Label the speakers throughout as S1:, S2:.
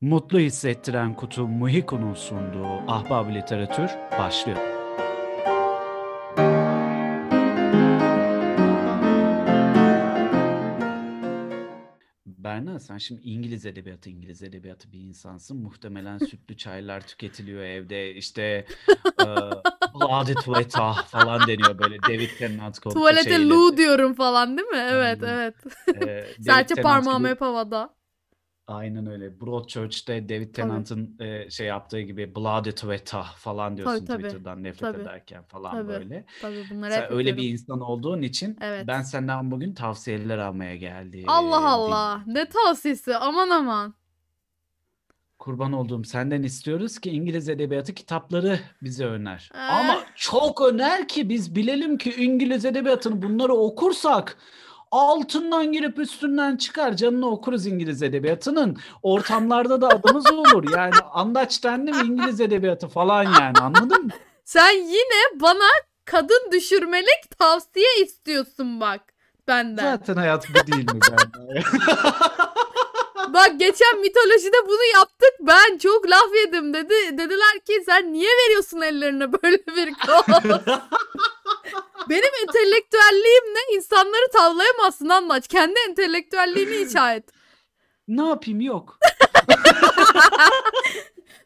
S1: Mutlu hissettiren kutu Muhiko'nun sunduğu Ahbab Literatür başlıyor. Berna sen şimdi İngiliz edebiyatı, İngiliz edebiyatı bir insansın. Muhtemelen sütlü çaylar tüketiliyor evde. İşte e, Bloody Tueta falan deniyor böyle David Tennant
S2: Tuvalete
S1: şeyle.
S2: lu diyorum falan değil mi? Evet evet.
S1: E,
S2: Serçe parmağım hep havada.
S1: Aynen öyle. Broadchurch'te David Tennant'ın e, şey yaptığı gibi Bloody Tueta falan diyorsun
S2: tabii.
S1: Twitter'dan nefret
S2: Tabii.
S1: ederken falan
S2: Tabii.
S1: böyle.
S2: Tabii bunları
S1: Sen
S2: hep
S1: öyle
S2: yapıyorum.
S1: bir insan olduğun için
S2: Evet.
S1: ben senden bugün tavsiyeler almaya geldim.
S2: Allah Allah. Ne tavsiyesi? Aman aman.
S1: Kurban olduğum senden istiyoruz ki İngiliz edebiyatı kitapları bize öner.
S2: Ee?
S1: Ama çok öner ki biz bilelim ki İngiliz edebiyatını bunları okursak altından girip üstünden çıkar. Canını okuruz İngiliz edebiyatının. Ortamlarda da adımız olur. Yani understanding İngiliz edebiyatı falan yani anladın mı?
S2: Sen yine bana kadın düşürmelik tavsiye istiyorsun bak benden.
S1: Zaten hayat bu değil mi?
S2: Bak geçen mitolojide bunu yaptık. Ben çok laf yedim dedi. Dediler ki sen niye veriyorsun ellerine böyle bir kol? Benim entelektüelliğimle insanları tavlayamazsın anlaç. Kendi entelektüelliğini inşa et.
S1: ne yapayım yok.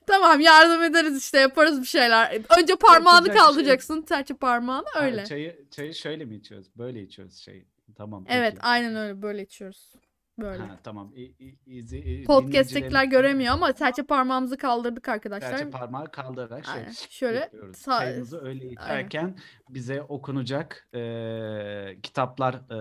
S2: Tamam yardım ederiz işte yaparız bir şeyler. Önce parmağını
S1: Yapacak şey
S2: kaldıracaksın. Serçe parmağını öyle.
S1: Ha, çayı, çayı şöyle mi içiyoruz? Böyle içiyoruz şey. Tamam.
S2: Evet
S1: peki.
S2: aynen öyle böyle içiyoruz. Böyle.
S1: Ha, tamam. İzi, i-
S2: Podcast'tekiler göremiyor ama serçe parmağımızı kaldırdık arkadaşlar.
S1: Serçe parmağı kaldırarak şöyle,
S2: Aynen. Şöyle
S1: yapıyoruz.
S2: sağ-
S1: Çayımızı öyle içerken bize okunacak e, kitaplar e,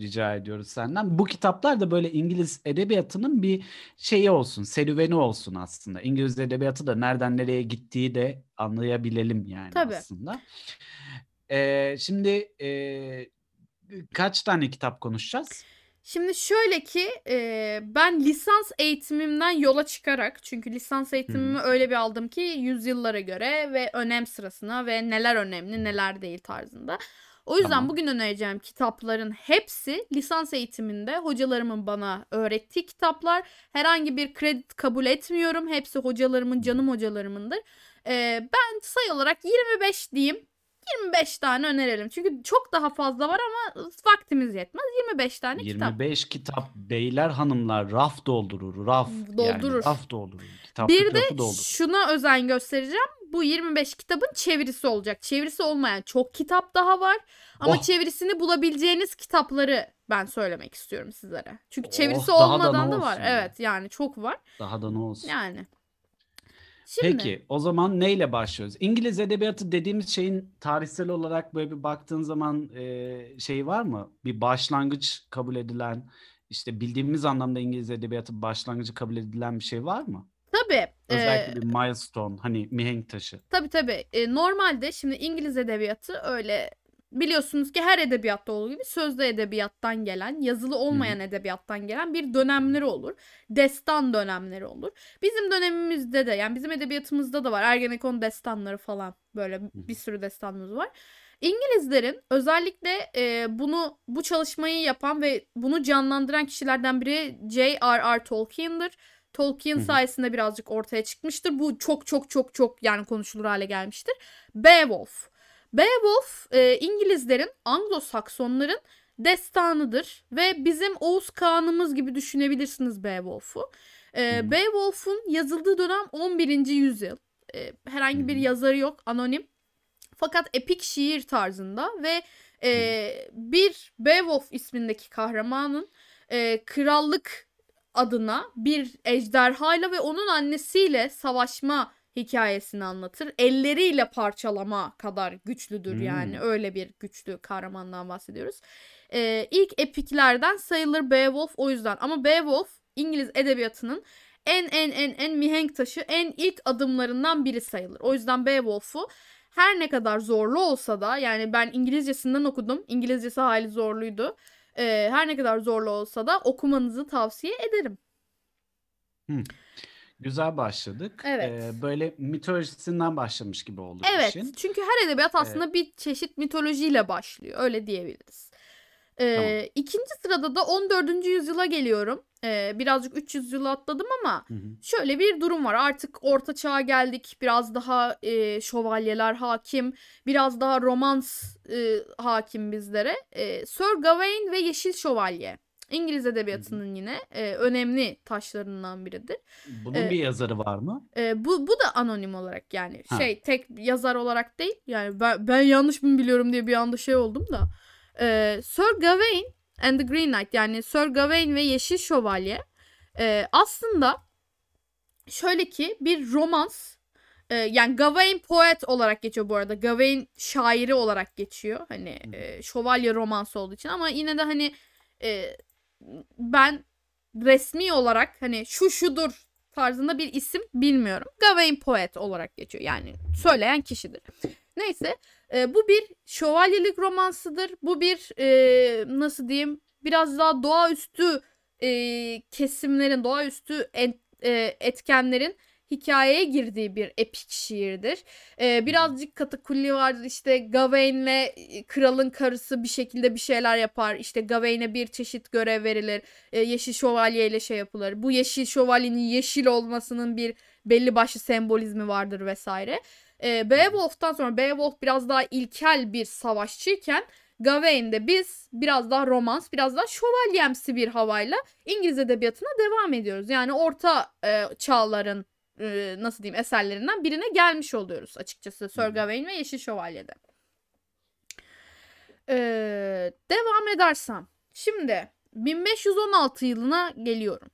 S1: rica ediyoruz senden. Bu kitaplar da böyle İngiliz edebiyatının bir şeyi olsun, serüveni olsun aslında. İngiliz edebiyatı da nereden nereye gittiği de anlayabilelim yani
S2: Tabii.
S1: aslında. E, şimdi e, kaç tane kitap konuşacağız?
S2: Şimdi şöyle ki e, ben lisans eğitimimden yola çıkarak çünkü lisans eğitimimi öyle bir aldım ki yüzyıllara göre ve önem sırasına ve neler önemli neler değil tarzında. O yüzden
S1: Tamam.
S2: bugün önereceğim kitapların hepsi lisans eğitiminde hocalarımın bana öğrettiği kitaplar. Herhangi bir kredi kabul etmiyorum. Hepsi hocalarımın canım hocalarımındır. E, ben sayı olarak 25 diyeyim. 25 tane önerelim. Çünkü çok daha fazla var ama vaktimiz yetmez. 25 tane kitap.
S1: 25 kitap beyler hanımlar raf doldurur. Raf
S2: Doldurur.
S1: yani raf doldurur. Kitaplık
S2: Bir de
S1: doldurur.
S2: şuna özen göstereceğim. Bu 25 kitabın çevirisi olacak. Çevirisi olmayan çok kitap daha var. Ama
S1: Oh.
S2: çevirisini bulabileceğiniz kitapları ben söylemek istiyorum sizlere. Çünkü
S1: Oh,
S2: çevirisi
S1: da ne
S2: olmadan da var.
S1: olsun ya.
S2: Evet yani çok var.
S1: Daha da ne olsun.
S2: Yani. Şimdi
S1: Peki o zaman neyle başlıyoruz? İngiliz edebiyatı dediğimiz şeyin tarihsel olarak böyle bir baktığın zaman e, şey var mı? Bir başlangıç kabul edilen işte bildiğimiz anlamda İngiliz edebiyatı başlangıcı kabul edilen bir şey var mı?
S2: tabii.
S1: Özellikle
S2: e,
S1: bir milestone hani mihenk taşı.
S2: Tabii tabii. E, normalde şimdi İngiliz edebiyatı öyle biliyorsunuz ki her edebiyatta olduğu gibi sözlü edebiyattan gelen, yazılı olmayan edebiyattan gelen bir dönemleri olur. Destan dönemleri olur. Bizim dönemimizde de yani bizim edebiyatımızda da var. Ergenekon destanları falan böyle bir sürü destanımız var. İngilizlerin özellikle e, bunu bu çalışmayı yapan ve bunu canlandıran kişilerden biri J.R.R. Tolkien'dir. Tolkien
S1: Hı hı.
S2: sayesinde birazcık ortaya çıkmıştır. Bu çok çok çok çok yani konuşulur hale gelmiştir. Beowulf. Beowulf e, İngilizlerin, Anglo-Saksonların destanıdır ve bizim Oğuz Kağan'ımız gibi düşünebilirsiniz Beowulf'u. E,
S1: Hı.
S2: Beowulf'un yazıldığı dönem 11. yüzyıl. E, herhangi bir yazarı yok, anonim. Fakat epik şiir tarzında ve e, bir Beowulf ismindeki kahramanın e, krallık adına bir ejderhayla ve onun annesiyle savaşma hikayesini anlatır. Elleriyle parçalama kadar güçlüdür
S1: Hmm.
S2: yani. Öyle bir güçlü kahramandan bahsediyoruz. Ee, ilk epiklerden sayılır Beowulf o yüzden. Ama Beowulf İngiliz edebiyatının en en en en mihenk taşı, en ilk adımlarından biri sayılır. O yüzden Beowulf'u her ne kadar zorlu olsa da yani ben İngilizcesinden okudum. İngilizcesi hali zorluydu. Ee, her ne kadar zorlu olsa da okumanızı tavsiye ederim.
S1: Güzel başladık.
S2: Evet.
S1: Ee, böyle mitolojisinden başlamış gibi oldu
S2: Evet.
S1: işin.
S2: Çünkü her edebiyat aslında bir çeşit mitolojiyle başlıyor. Öyle diyebiliriz. Ee,
S1: Tamam.
S2: ikinci sırada da 14. yüzyıla geliyorum. Ee, birazcık 300 yılı atladım ama
S1: Hı hı.
S2: şöyle bir durum var. Artık orta çağa geldik. Biraz daha e, şövalyeler hakim. Biraz daha romans e, hakim bizlere. E, Sir Gawain ve Yeşil Şövalye. İngiliz edebiyatının yine e, önemli taşlarından biridir.
S1: Bunun
S2: Ee,
S1: bir yazarı var mı?
S2: E, bu bu da anonim olarak yani
S1: Ha.
S2: şey tek yazar olarak değil. Yani ben, ben yanlış mı biliyorum diye bir anda şey oldum da. E, Sir Gawain and the Green Knight yani Sir Gawain ve Yeşil Şövalye e, aslında şöyle ki bir romans e, yani Gawain poet olarak geçiyor bu arada. Gawain şairi olarak geçiyor. Hani e, şövalye romansı olduğu için ama yine de hani e, ben resmi olarak hani şu şudur tarzında bir isim bilmiyorum. Gawain poet olarak geçiyor. Yani söyleyen kişidir. Neyse e, bu bir şövalyelik romansıdır. Bu bir e, nasıl diyeyim biraz daha doğaüstü e, kesimlerin, doğaüstü et- e, etkenlerin hikayeye girdiği bir epik şiirdir. E, birazcık katakulli vardır. İşte Gawain'le e, kralın karısı bir şekilde bir şeyler yapar. İşte Gawain'e bir çeşit görev verilir. E, yeşil şövalye ile şey yapılır. Bu yeşil şövalyenin yeşil olmasının bir belli başlı sembolizmi vardır vesaire. E, Beowulf'tan sonra Beowulf biraz daha ilkel bir savaşçıyken Gawain'de biz biraz daha romans, biraz daha şövalyemsi bir havayla İngiliz edebiyatına devam ediyoruz. Yani orta e, çağların e, nasıl diyeyim eserlerinden birine gelmiş oluyoruz açıkçası Sir Gawain ve Yeşil Şövalye'de. E, devam edersem. Şimdi 1516 yılına geliyorum.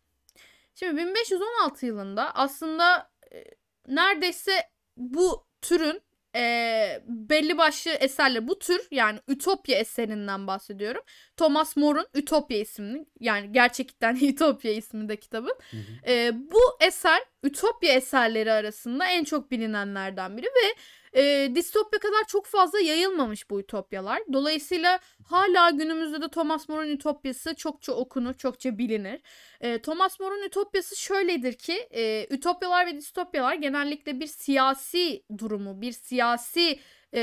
S2: Şimdi 1516 yılında aslında e, neredeyse bu türün e, belli başlı eserler bu tür yani Ütopya eserinden bahsediyorum. Thomas More'un Ütopya isimli yani gerçekten Ütopya isminde kitabın.
S1: Hı hı.
S2: E, bu eser Ütopya eserleri arasında en çok bilinenlerden biri ve e, distopya kadar çok fazla yayılmamış bu ütopyalar. Dolayısıyla hala günümüzde de Thomas More'un Ütopyası çokça okunur, çokça bilinir. E, Thomas More'un Ütopyası şöyledir ki e, Ütopyalar ve distopyalar genellikle bir siyasi durumu, bir siyasi e,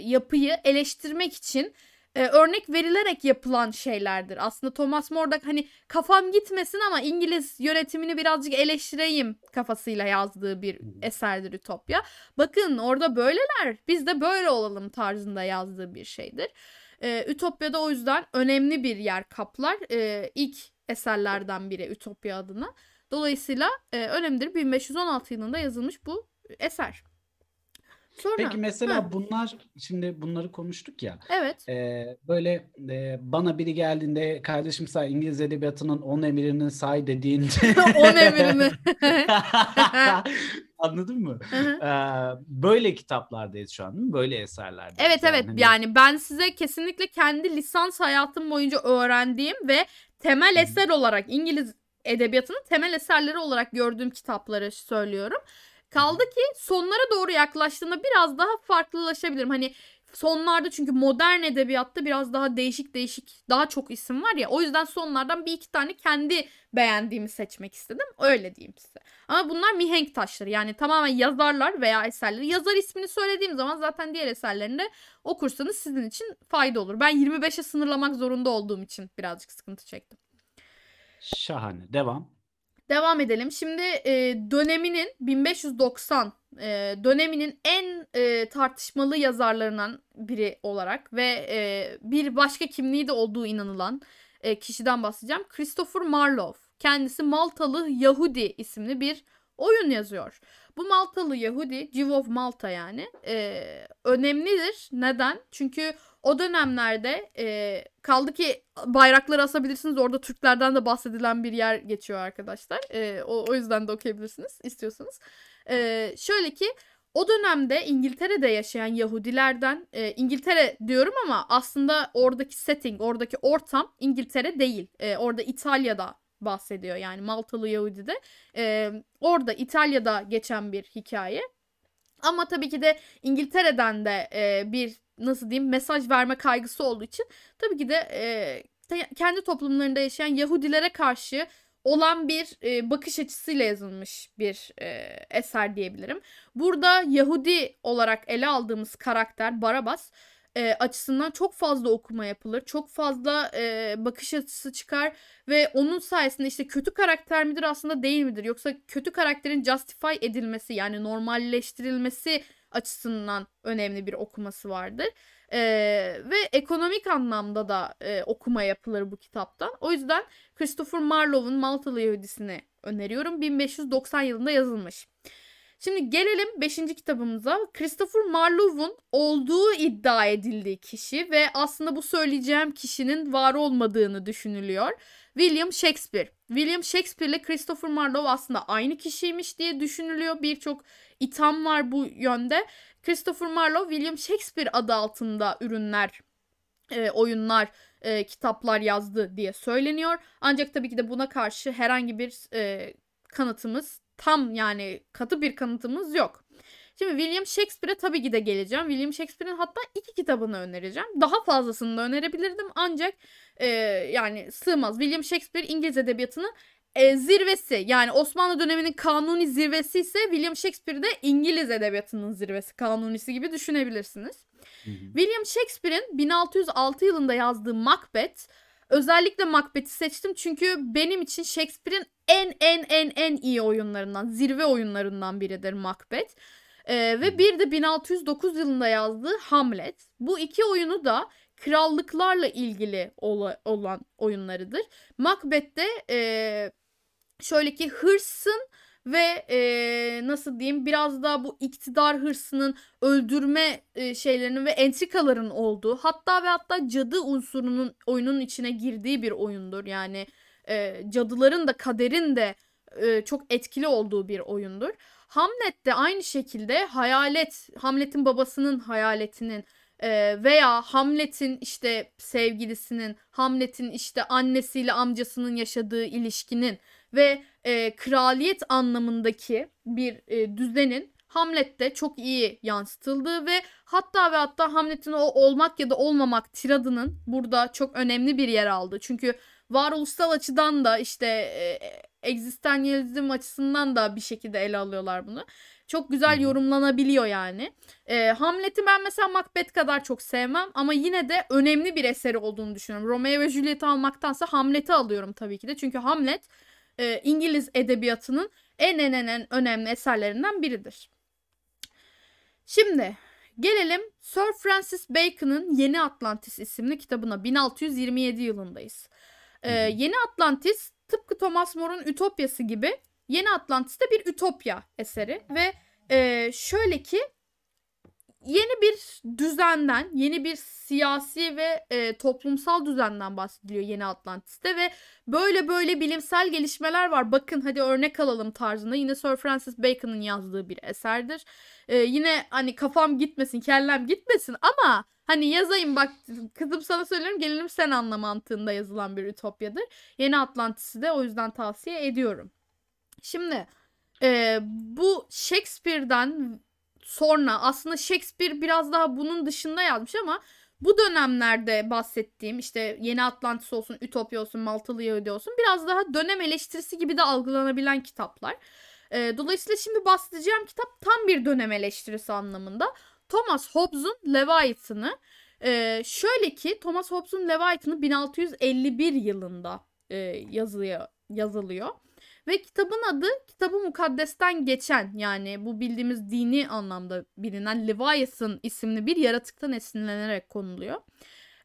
S2: yapıyı eleştirmek için e, örnek verilerek yapılan şeylerdir. Aslında Thomas More'da hani kafam gitmesin ama İngiliz yönetimini birazcık eleştireyim kafasıyla yazdığı bir eserdir Ütopya. Bakın orada böyleler biz de böyle olalım tarzında yazdığı bir şeydir. E, Ütopya'da o yüzden önemli bir yer kaplar. E, ilk eserlerden biri Ütopya adına. Dolayısıyla e, önemlidir. 1516 yılında yazılmış bu eser. Sonra,
S1: Peki mesela
S2: ha,
S1: bunlar şimdi bunları konuştuk ya.
S2: evet.
S1: e, böyle e, bana biri geldiğinde kardeşim say İngiliz edebiyatının 10 emirini say dediğinde
S2: On emrini.
S1: Anladın mı?
S2: Hı hı.
S1: Ee, böyle kitaplardayız şu an değil mi? Böyle eserlerdeyiz.
S2: Evet evet
S1: hani-
S2: yani ben size kesinlikle kendi lisans hayatım boyunca öğrendiğim ve temel eser olarak İngiliz edebiyatının temel eserleri olarak gördüğüm kitapları söylüyorum. Kaldı ki sonlara doğru yaklaştığında biraz daha farklılaşabilirim. Hani sonlarda çünkü modern edebiyatta biraz daha değişik değişik daha çok isim var ya. O yüzden sonlardan bir iki tane kendi beğendiğimi seçmek istedim. Öyle diyeyim size. Ama bunlar mihenk taşları. Yani tamamen yazarlar veya eserleri. Yazar ismini söylediğim zaman zaten diğer eserlerini de okursanız sizin için fayda olur. Ben 25'e sınırlamak zorunda olduğum için birazcık sıkıntı çektim.
S1: Şahane. Devam.
S2: Devam edelim. Şimdi e, döneminin 1590 e, döneminin en e, tartışmalı yazarlarından biri olarak ve e, bir başka kimliği de olduğu inanılan e, kişiden bahsedeceğim. Christopher Marlowe. Kendisi Maltalı Yahudi isimli bir oyun yazıyor. Bu Maltalı Yahudi, Jew of Malta yani e, önemlidir. Neden? Çünkü o dönemlerde e, kaldı ki bayrakları asabilirsiniz. Orada Türklerden de bahsedilen bir yer geçiyor arkadaşlar. E, o, o yüzden de okuyabilirsiniz istiyorsanız. E, şöyle ki o dönemde İngiltere'de yaşayan Yahudilerden e, İngiltere diyorum ama aslında oradaki setting, oradaki ortam İngiltere değil. E, orada İtalya'da bahsediyor yani Maltalı Yahudi'de. E, orada İtalya'da geçen bir hikaye. Ama tabii ki de İngiltere'den de e, bir nasıl diyeyim mesaj verme kaygısı olduğu için tabii ki de e, kendi toplumlarında yaşayan Yahudilere karşı olan bir e, bakış açısıyla yazılmış bir e, eser diyebilirim. Burada Yahudi olarak ele aldığımız karakter Barabas e, açısından çok fazla okuma yapılır. Çok fazla e, bakış açısı çıkar ve onun sayesinde işte kötü karakter midir aslında değil midir? Yoksa kötü karakterin justify edilmesi yani normalleştirilmesi açısından önemli bir okuması vardır. Ee, ve ekonomik anlamda da e, okuma yapılır bu kitaptan. O yüzden Christopher Marlowe'un Maltalı Yahudisini öneriyorum. 1590 yılında yazılmış. Şimdi gelelim 5. kitabımıza. Christopher Marlowe'un olduğu iddia edildiği kişi ve aslında bu söyleyeceğim kişinin var olmadığını düşünülüyor. William Shakespeare. William Shakespeare ile Christopher Marlowe aslında aynı kişiymiş diye düşünülüyor. Birçok itham var bu yönde. Christopher Marlowe William Shakespeare adı altında ürünler, e, oyunlar, e, kitaplar yazdı diye söyleniyor. Ancak tabii ki de buna karşı herhangi bir e, kanıtımız tam yani katı bir kanıtımız yok. Şimdi William Shakespeare'e tabii ki de geleceğim. William Shakespeare'in hatta iki kitabını önereceğim. Daha fazlasını da önerebilirdim ancak e, yani sığmaz. William Shakespeare İngiliz edebiyatının e, zirvesi yani Osmanlı döneminin kanuni zirvesi ise William Shakespeare de İngiliz edebiyatının zirvesi kanunisi gibi düşünebilirsiniz. Hı hı. William Shakespeare'in 1606 yılında yazdığı Macbeth özellikle Macbeth'i seçtim çünkü benim için Shakespeare'in en en en en iyi oyunlarından zirve oyunlarından biridir Macbeth. Ee, ve bir de 1609 yılında yazdığı Hamlet. Bu iki oyunu da krallıklarla ilgili olan oyunlarıdır. Macbeth'te e, şöyle ki hırsın ve e, nasıl diyeyim biraz daha bu iktidar hırsının öldürme e, şeylerinin ve entrikaların olduğu hatta ve hatta cadı unsurunun oyunun içine girdiği bir oyundur. Yani e, cadıların da kaderin de e, çok etkili olduğu bir oyundur. Hamlet de aynı şekilde hayalet, Hamlet'in babasının hayaletinin e, veya Hamlet'in işte sevgilisinin, Hamlet'in işte annesiyle amcasının yaşadığı ilişkinin ve e, kraliyet anlamındaki bir e, düzenin Hamlet'te çok iyi yansıtıldığı ve hatta ve hatta Hamlet'in o olmak ya da olmamak tiradının burada çok önemli bir yer aldı. Çünkü varoluşsal açıdan da işte e, egzistansiyalizm açısından da bir şekilde ele alıyorlar bunu. Çok güzel yorumlanabiliyor yani. E, Hamlet'i ben mesela Macbeth kadar çok sevmem ama yine de önemli bir eseri olduğunu düşünüyorum. Romeo ve Juliet'i almaktansa Hamlet'i alıyorum tabii ki de. Çünkü Hamlet e, İngiliz edebiyatının en en en en önemli eserlerinden biridir. Şimdi gelelim Sir Francis Bacon'ın Yeni Atlantis isimli kitabına 1627 yılındayız. Ee, Yeni Atlantis tıpkı Thomas More'un Ütopyası gibi Yeni Atlantis de bir ütopya eseri ve e, şöyle ki yeni bir düzenden, yeni bir siyasi ve e, toplumsal düzenden bahsediliyor Yeni Atlantis'te ve böyle böyle bilimsel gelişmeler var. Bakın hadi örnek alalım tarzında. Yine Sir Francis Bacon'ın yazdığı bir eserdir. E, yine hani kafam gitmesin, kellem gitmesin ama hani yazayım bak kızım sana söylüyorum gelelim sen anla mantığında yazılan bir ütopyadır. Yeni Atlantis'i de o yüzden tavsiye ediyorum. Şimdi e, bu Shakespeare'den sonra aslında Shakespeare biraz daha bunun dışında yazmış ama bu dönemlerde bahsettiğim işte Yeni Atlantis olsun, Ütopya olsun, Maltalı Yahudi olsun biraz daha dönem eleştirisi gibi de algılanabilen kitaplar. E, dolayısıyla şimdi bahsedeceğim kitap tam bir dönem eleştirisi anlamında. Thomas Hobbes'un Leviathan'ı e, şöyle ki Thomas Hobbes'un Leviathan'ı 1651 yılında e, yazılıyor, yazılıyor. Ve kitabın adı kitabı mukaddesten geçen yani bu bildiğimiz dini anlamda bilinen Leviathan isimli bir yaratıktan esinlenerek konuluyor.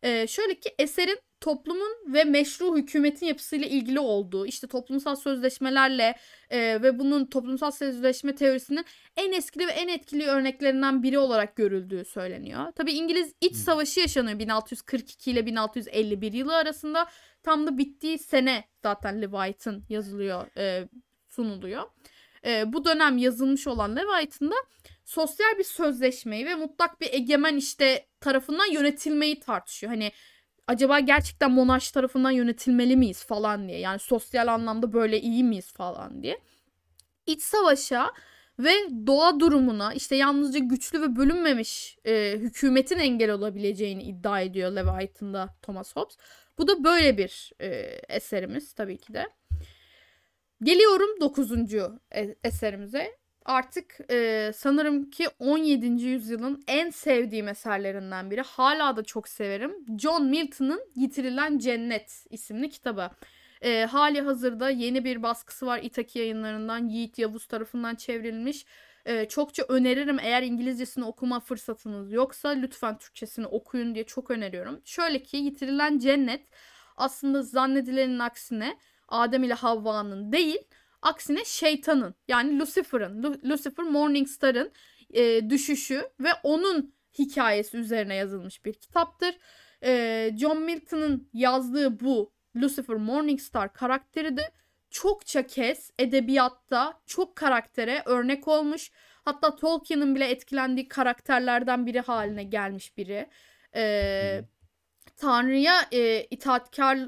S2: Ee, şöyle ki eserin toplumun ve meşru hükümetin yapısıyla ilgili olduğu, işte toplumsal sözleşmelerle e, ve bunun toplumsal sözleşme teorisinin en etkili ve en etkili örneklerinden biri olarak görüldüğü söyleniyor. Tabi İngiliz iç savaşı yaşanıyor 1642 ile 1651 yılı arasında. Tam da bittiği sene zaten Leviathan yazılıyor, e, sunuluyor. E, bu dönem yazılmış olan Leviathan'da sosyal bir sözleşmeyi ve mutlak bir egemen işte tarafından yönetilmeyi tartışıyor. Hani acaba gerçekten monarş tarafından yönetilmeli miyiz falan diye. Yani sosyal anlamda böyle iyi miyiz falan diye. İç savaşa ve doğa durumuna işte yalnızca güçlü ve bölünmemiş e, hükümetin engel olabileceğini iddia ediyor Leviathan'da Thomas Hobbes. Bu da böyle bir e, eserimiz tabii ki de. Geliyorum dokuzuncu e, eserimize. Artık e, sanırım ki 17. yüzyılın en sevdiğim eserlerinden biri. Hala da çok severim. John Milton'ın Yitirilen Cennet isimli kitabı. E, hali hazırda yeni bir baskısı var İtaki yayınlarından. Yiğit Yavuz tarafından çevrilmiş. E, çokça öneririm eğer İngilizcesini okuma fırsatınız yoksa lütfen Türkçesini okuyun diye çok öneriyorum. Şöyle ki Yitirilen Cennet aslında zannedilenin aksine Adem ile Havva'nın değil aksine şeytanın yani Lucifer'ın Lucifer Morningstar'ın e, düşüşü ve onun hikayesi üzerine yazılmış bir kitaptır. E, John Milton'ın yazdığı bu Lucifer Morningstar karakteri de çokça kez edebiyatta çok karaktere örnek olmuş. Hatta Tolkien'in bile etkilendiği karakterlerden biri haline gelmiş biri. Ee, Tanrı'ya e, itaatkar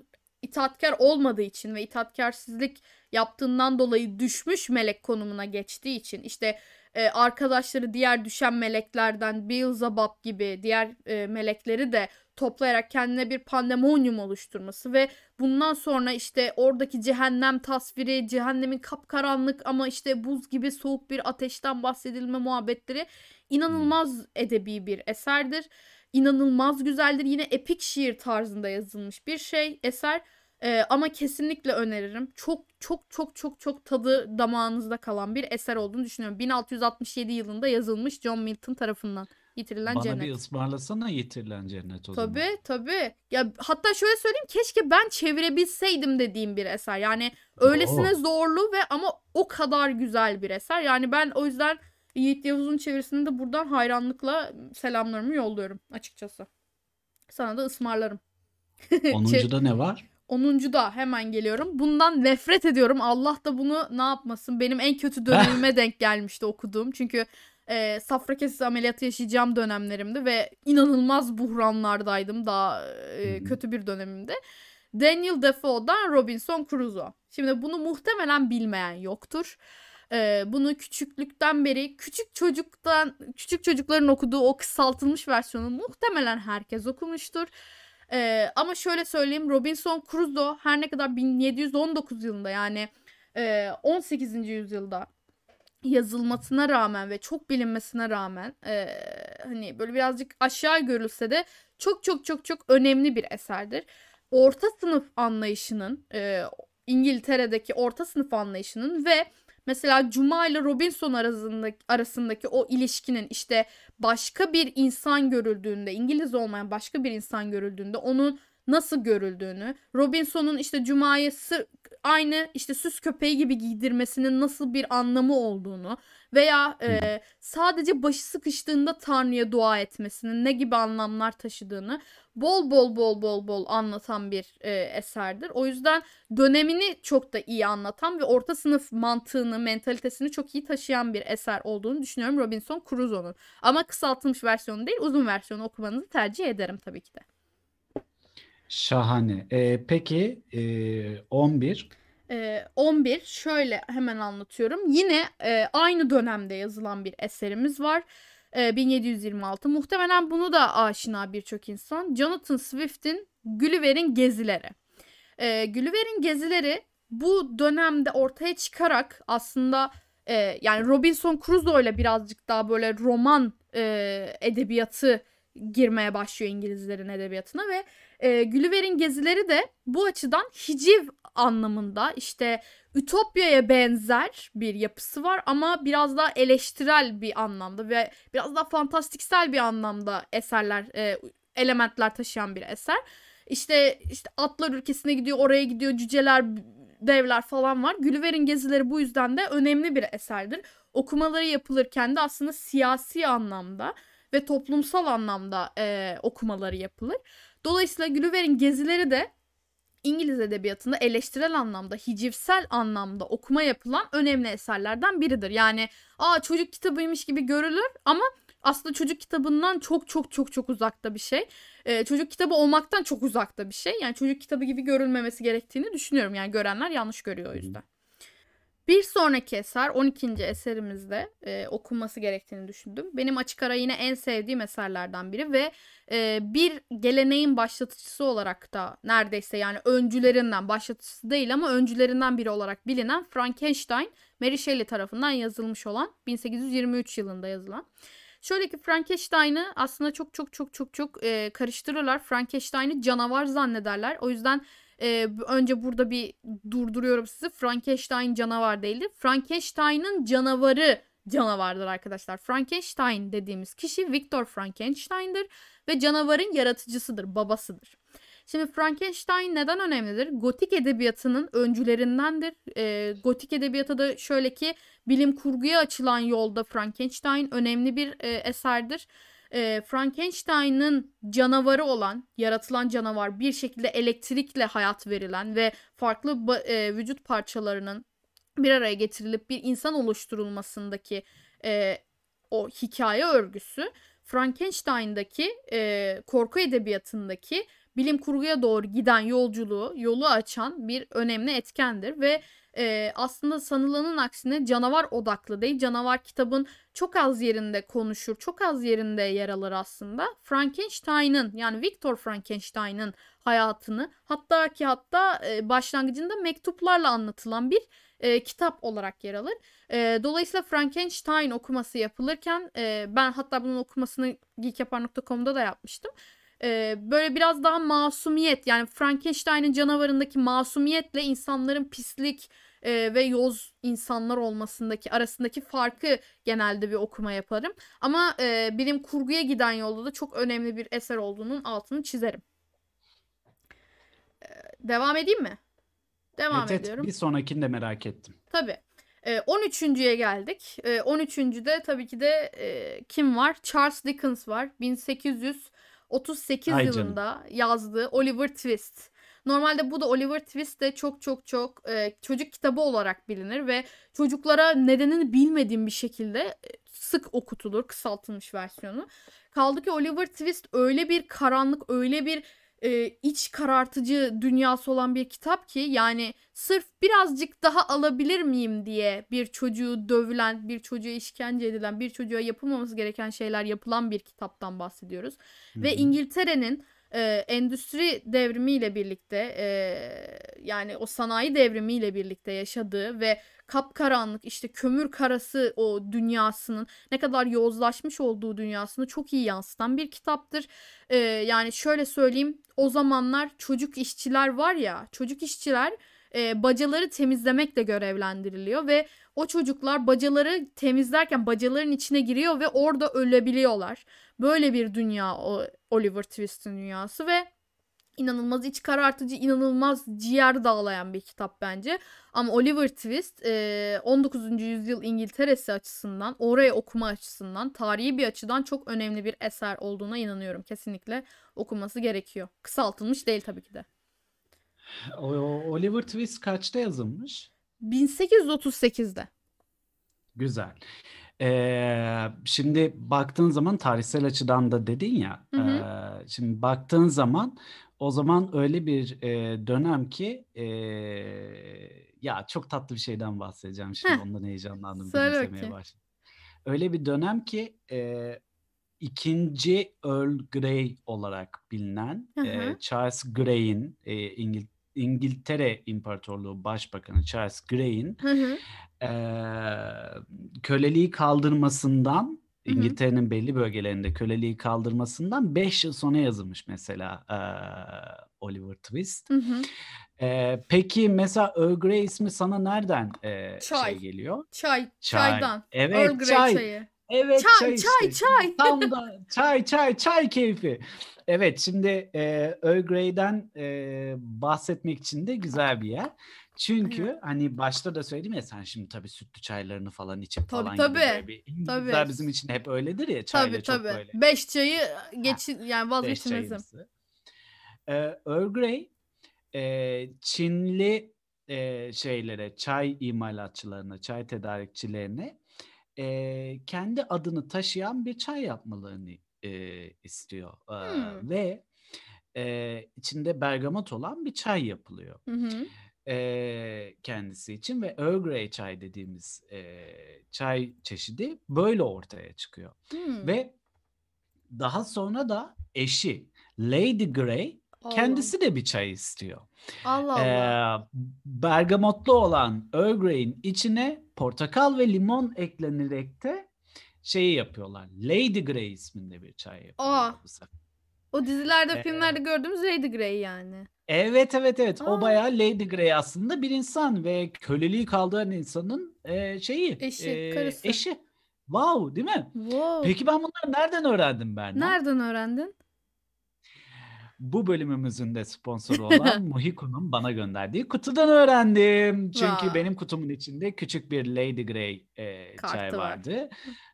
S2: itaatkar olmadığı için ve itaatkarsızlık yaptığından dolayı düşmüş melek konumuna geçtiği için işte e, arkadaşları diğer düşen meleklerden Beelzebub gibi diğer e, melekleri de toplayarak kendine bir pandemonyum oluşturması ve bundan sonra işte oradaki cehennem tasviri, cehennemin kapkaranlık ama işte buz gibi soğuk bir ateşten bahsedilme muhabbetleri inanılmaz edebi bir eserdir. İnanılmaz güzeldir. Yine epik şiir tarzında yazılmış bir şey, eser. Ee, ama kesinlikle öneririm. Çok çok çok çok çok tadı damağınızda kalan bir eser olduğunu düşünüyorum. 1667 yılında yazılmış John Milton tarafından. Yitirilen
S1: Bana
S2: Cennet.
S1: bir ısmarlasana Yitirilen Cennet o zaman.
S2: Tabii tabii. Ya hatta şöyle söyleyeyim keşke ben çevirebilseydim dediğim bir eser. Yani öylesine
S1: Oo.
S2: zorlu ve ama o kadar güzel bir eser. Yani ben o yüzden Yiğit Yavuz'un çevirisini de buradan hayranlıkla selamlarımı yolluyorum açıkçası. Sana da ısmarlarım.
S1: Onuncuda ne var?
S2: 10. da hemen geliyorum. Bundan nefret ediyorum. Allah da bunu ne yapmasın. Benim en kötü dönemime denk gelmişti okuduğum. Çünkü e, safra kesesi ameliyatı yaşayacağım dönemlerimdi ve inanılmaz buhranlardaydım. Daha e, kötü bir dönemimde. Daniel Defoe'dan Robinson Crusoe. Şimdi bunu muhtemelen bilmeyen yoktur. E, bunu küçüklükten beri küçük çocuktan küçük çocukların okuduğu o kısaltılmış versiyonu muhtemelen herkes okumuştur. Ee, ama şöyle söyleyeyim Robinson Crusoe her ne kadar 1719 yılında yani e, 18. yüzyılda yazılmasına rağmen ve çok bilinmesine rağmen e, hani böyle birazcık aşağı görülse de çok çok çok çok önemli bir eserdir. Orta sınıf anlayışının e, İngiltere'deki orta sınıf anlayışının ve mesela Cuma ile Robinson arasındaki, arasındaki o ilişkinin işte başka bir insan görüldüğünde, İngiliz olmayan başka bir insan görüldüğünde onun nasıl görüldüğünü, Robinson'un işte Cuma'yı aynı işte süs köpeği gibi giydirmesinin nasıl bir anlamı olduğunu veya e, sadece başı sıkıştığında Tanrı'ya dua etmesinin ne gibi anlamlar taşıdığını bol bol bol bol bol anlatan bir e, eserdir. O yüzden dönemini çok da iyi anlatan ve orta sınıf mantığını, mentalitesini çok iyi taşıyan bir eser olduğunu düşünüyorum Robinson Crusoe'nun. Ama kısaltılmış versiyonu değil, uzun versiyonu okumanızı tercih ederim tabii ki de.
S1: Şahane. Ee, peki ee, 11.
S2: Ee, 11 şöyle hemen anlatıyorum. Yine e, aynı dönemde yazılan bir eserimiz var. Ee, 1726. Muhtemelen bunu da aşina birçok insan. Jonathan Swift'in Gulliver'in Gezileri. Ee, Gulliver'in Gezileri bu dönemde ortaya çıkarak aslında e, yani Robinson Crusoe ile birazcık daha böyle roman e, edebiyatı girmeye başlıyor İngilizlerin edebiyatına ve e, Gulliver'in Gezileri de bu açıdan hiciv anlamında işte Ütopya'ya benzer bir yapısı var ama biraz daha eleştirel bir anlamda ve biraz daha fantastiksel bir anlamda eserler, e, elementler taşıyan bir eser. İşte işte atlar ülkesine gidiyor, oraya gidiyor, cüceler, devler falan var. Gulliver'in Gezileri bu yüzden de önemli bir eserdir. Okumaları yapılırken de aslında siyasi anlamda ve toplumsal anlamda e, okumaları yapılır. Dolayısıyla Gulliver'in Gezileri de İngiliz edebiyatında eleştirel anlamda, hicivsel anlamda okuma yapılan önemli eserlerden biridir. Yani aa çocuk kitabıymış gibi görülür ama aslında çocuk kitabından çok çok çok çok uzakta bir şey. Ee, çocuk kitabı olmaktan çok uzakta bir şey. Yani çocuk kitabı gibi görülmemesi gerektiğini düşünüyorum. Yani görenler yanlış görüyor o yüzden. Bir sonraki eser 12. eserimizde e, okunması gerektiğini düşündüm. Benim açık ara yine en sevdiğim eserlerden biri ve e, bir geleneğin başlatıcısı olarak da neredeyse yani öncülerinden başlatıcısı değil ama öncülerinden biri olarak bilinen Frankenstein Mary Shelley tarafından yazılmış olan 1823 yılında yazılan. Şöyle ki Frankenstein'ı aslında çok çok çok çok çok e, karıştırırlar. Frankenstein'ı canavar zannederler. O yüzden e, önce burada bir durduruyorum sizi. Frankenstein canavar değildir. Frankenstein'ın canavarı canavardır arkadaşlar. Frankenstein dediğimiz kişi Victor Frankenstein'dir ve canavarın yaratıcısıdır, babasıdır. Şimdi Frankenstein neden önemlidir? Gotik edebiyatının öncülerindendir. E, gotik edebiyata da şöyle ki bilim kurguya açılan yolda Frankenstein önemli bir e, eserdir. E, Frankenstein'ın canavarı olan, yaratılan canavar bir şekilde elektrikle hayat verilen ve farklı e, vücut parçalarının bir araya getirilip bir insan oluşturulmasındaki e, o hikaye örgüsü Frankenstein'daki e, korku edebiyatındaki bilim kurguya doğru giden yolculuğu, yolu açan bir önemli etkendir ve e, aslında sanılanın aksine canavar odaklı değil. Canavar kitabın çok az yerinde konuşur, çok az yerinde yer alır aslında. Frankenstein'ın yani Victor Frankenstein'ın hayatını hatta ki hatta e, başlangıcında mektuplarla anlatılan bir e, kitap olarak yer alır. E, dolayısıyla Frankenstein okuması yapılırken e, ben hatta bunun okumasını geekyapar.com'da da yapmıştım. E, böyle biraz daha masumiyet yani Frankenstein'in canavarındaki masumiyetle insanların pislik e, ve yoz insanlar olmasındaki arasındaki farkı genelde bir okuma yaparım. Ama e, bilim kurguya giden yolda da çok önemli bir eser olduğunun altını çizerim. E, devam edeyim mi? Devam
S1: evet,
S2: ediyorum.
S1: Bir sonrakini de merak ettim.
S2: Tabii. E, 13.ye geldik. E, 13.de tabii ki de e, kim var? Charles Dickens var. 1838 Ay yılında canım. yazdığı Oliver Twist. Normalde bu da Oliver Twist de çok çok çok e, çocuk kitabı olarak bilinir ve çocuklara nedenini bilmediğim bir şekilde e, sık okutulur kısaltılmış versiyonu. Kaldı ki Oliver Twist öyle bir karanlık, öyle bir e, iç karartıcı dünyası olan bir kitap ki yani sırf birazcık daha alabilir miyim diye bir çocuğu dövülen, bir çocuğa işkence edilen, bir çocuğa yapılmaması gereken şeyler yapılan bir kitaptan bahsediyoruz. Hı-hı. Ve İngiltere'nin e, endüstri devrimiyle birlikte e, yani o sanayi devrimiyle birlikte yaşadığı ve kapkaranlık işte kömür karası o dünyasının ne kadar yozlaşmış olduğu dünyasını çok iyi yansıtan bir kitaptır. E, yani şöyle söyleyeyim o zamanlar çocuk işçiler var ya çocuk işçiler e, bacaları temizlemekle görevlendiriliyor ve o çocuklar bacaları temizlerken bacaların içine giriyor ve orada ölebiliyorlar. Böyle bir dünya o Oliver Twist'in dünyası ve inanılmaz iç karartıcı, inanılmaz ciğer dağlayan bir kitap bence. Ama Oliver Twist 19. yüzyıl İngiltere'si açısından, oraya okuma açısından, tarihi bir açıdan çok önemli bir eser olduğuna inanıyorum. Kesinlikle okuması gerekiyor. Kısaltılmış değil tabii ki de.
S1: Oliver Twist kaçta yazılmış?
S2: 1838'de.
S1: Güzel. Ee, şimdi baktığın zaman tarihsel açıdan da dedin ya. Hı hı. E, şimdi baktığın zaman o zaman öyle bir e, dönem ki e, ya çok tatlı bir şeyden bahsedeceğim şimdi Heh. ondan heyecanlandım gülümsemeye başladım. Öyle bir dönem ki e, ikinci Earl Grey olarak bilinen e, Charles Grey'in e, İngil İngiltere İmparatorluğu Başbakanı Charles Grey'in e, köleliği kaldırmasından İngiltere'nin belli bölgelerinde köleliği kaldırmasından 5 yıl sonra yazılmış mesela e, Oliver Twist. Hı hı. E, peki mesela Earl Grey ismi sana nereden e, çay. şey geliyor?
S2: Çay, çay. çaydan.
S1: Evet, Earl Grey çay. çayı. Evet
S2: çay, çay, çay. Işte. çay.
S1: Tam da çay, çay, çay keyfi. Evet, şimdi e, Earl Grey'den e, bahsetmek için de güzel bir yer. Çünkü evet. hani başta da söyledim ya sen şimdi tabii sütlü çaylarını falan içip tabii, falan
S2: tabii.
S1: gibi bir İngilizler bizim için hep öyledir ya çayla tabii, çok tabii. böyle.
S2: Beş çayı geç yani vazgeçilmezim.
S1: Ee, Earl Grey e, Çinli e, şeylere, çay imalatçılarına, çay tedarikçilerine e, kendi adını taşıyan bir çay yapmalarını e, istiyor. Hmm. ve e, içinde bergamot olan bir çay yapılıyor. Hı hı e, kendisi için ve Earl Grey çay dediğimiz e, çay çeşidi böyle ortaya çıkıyor. Hmm. Ve daha sonra da eşi Lady Grey Allah. kendisi de bir çay istiyor.
S2: Allah Allah.
S1: Ee, bergamotlu olan Earl Grey'in içine portakal ve limon eklenerek de şeyi yapıyorlar. Lady Grey isminde bir çay yapıyorlar
S2: Aa.
S1: bu sefer.
S2: O dizilerde,
S1: Ee,
S2: filmlerde gördüğümüz Lady Grey yani.
S1: Evet evet evet. O
S2: Aa.
S1: bayağı Lady Grey aslında bir insan ve köleliği kaldıran insanın e, şeyi.
S2: Eşi,
S1: e,
S2: karısı.
S1: Eşi. Wow, değil mi?
S2: Wow.
S1: Peki ben bunları nereden öğrendim Berna?
S2: Nereden öğrendin?
S1: Bu bölümümüzün de sponsoru olan Mohiko'nun bana gönderdiği kutudan öğrendim. Çünkü
S2: Vay.
S1: benim kutumun içinde küçük bir Lady Grey e,
S2: Kartı
S1: çay
S2: var.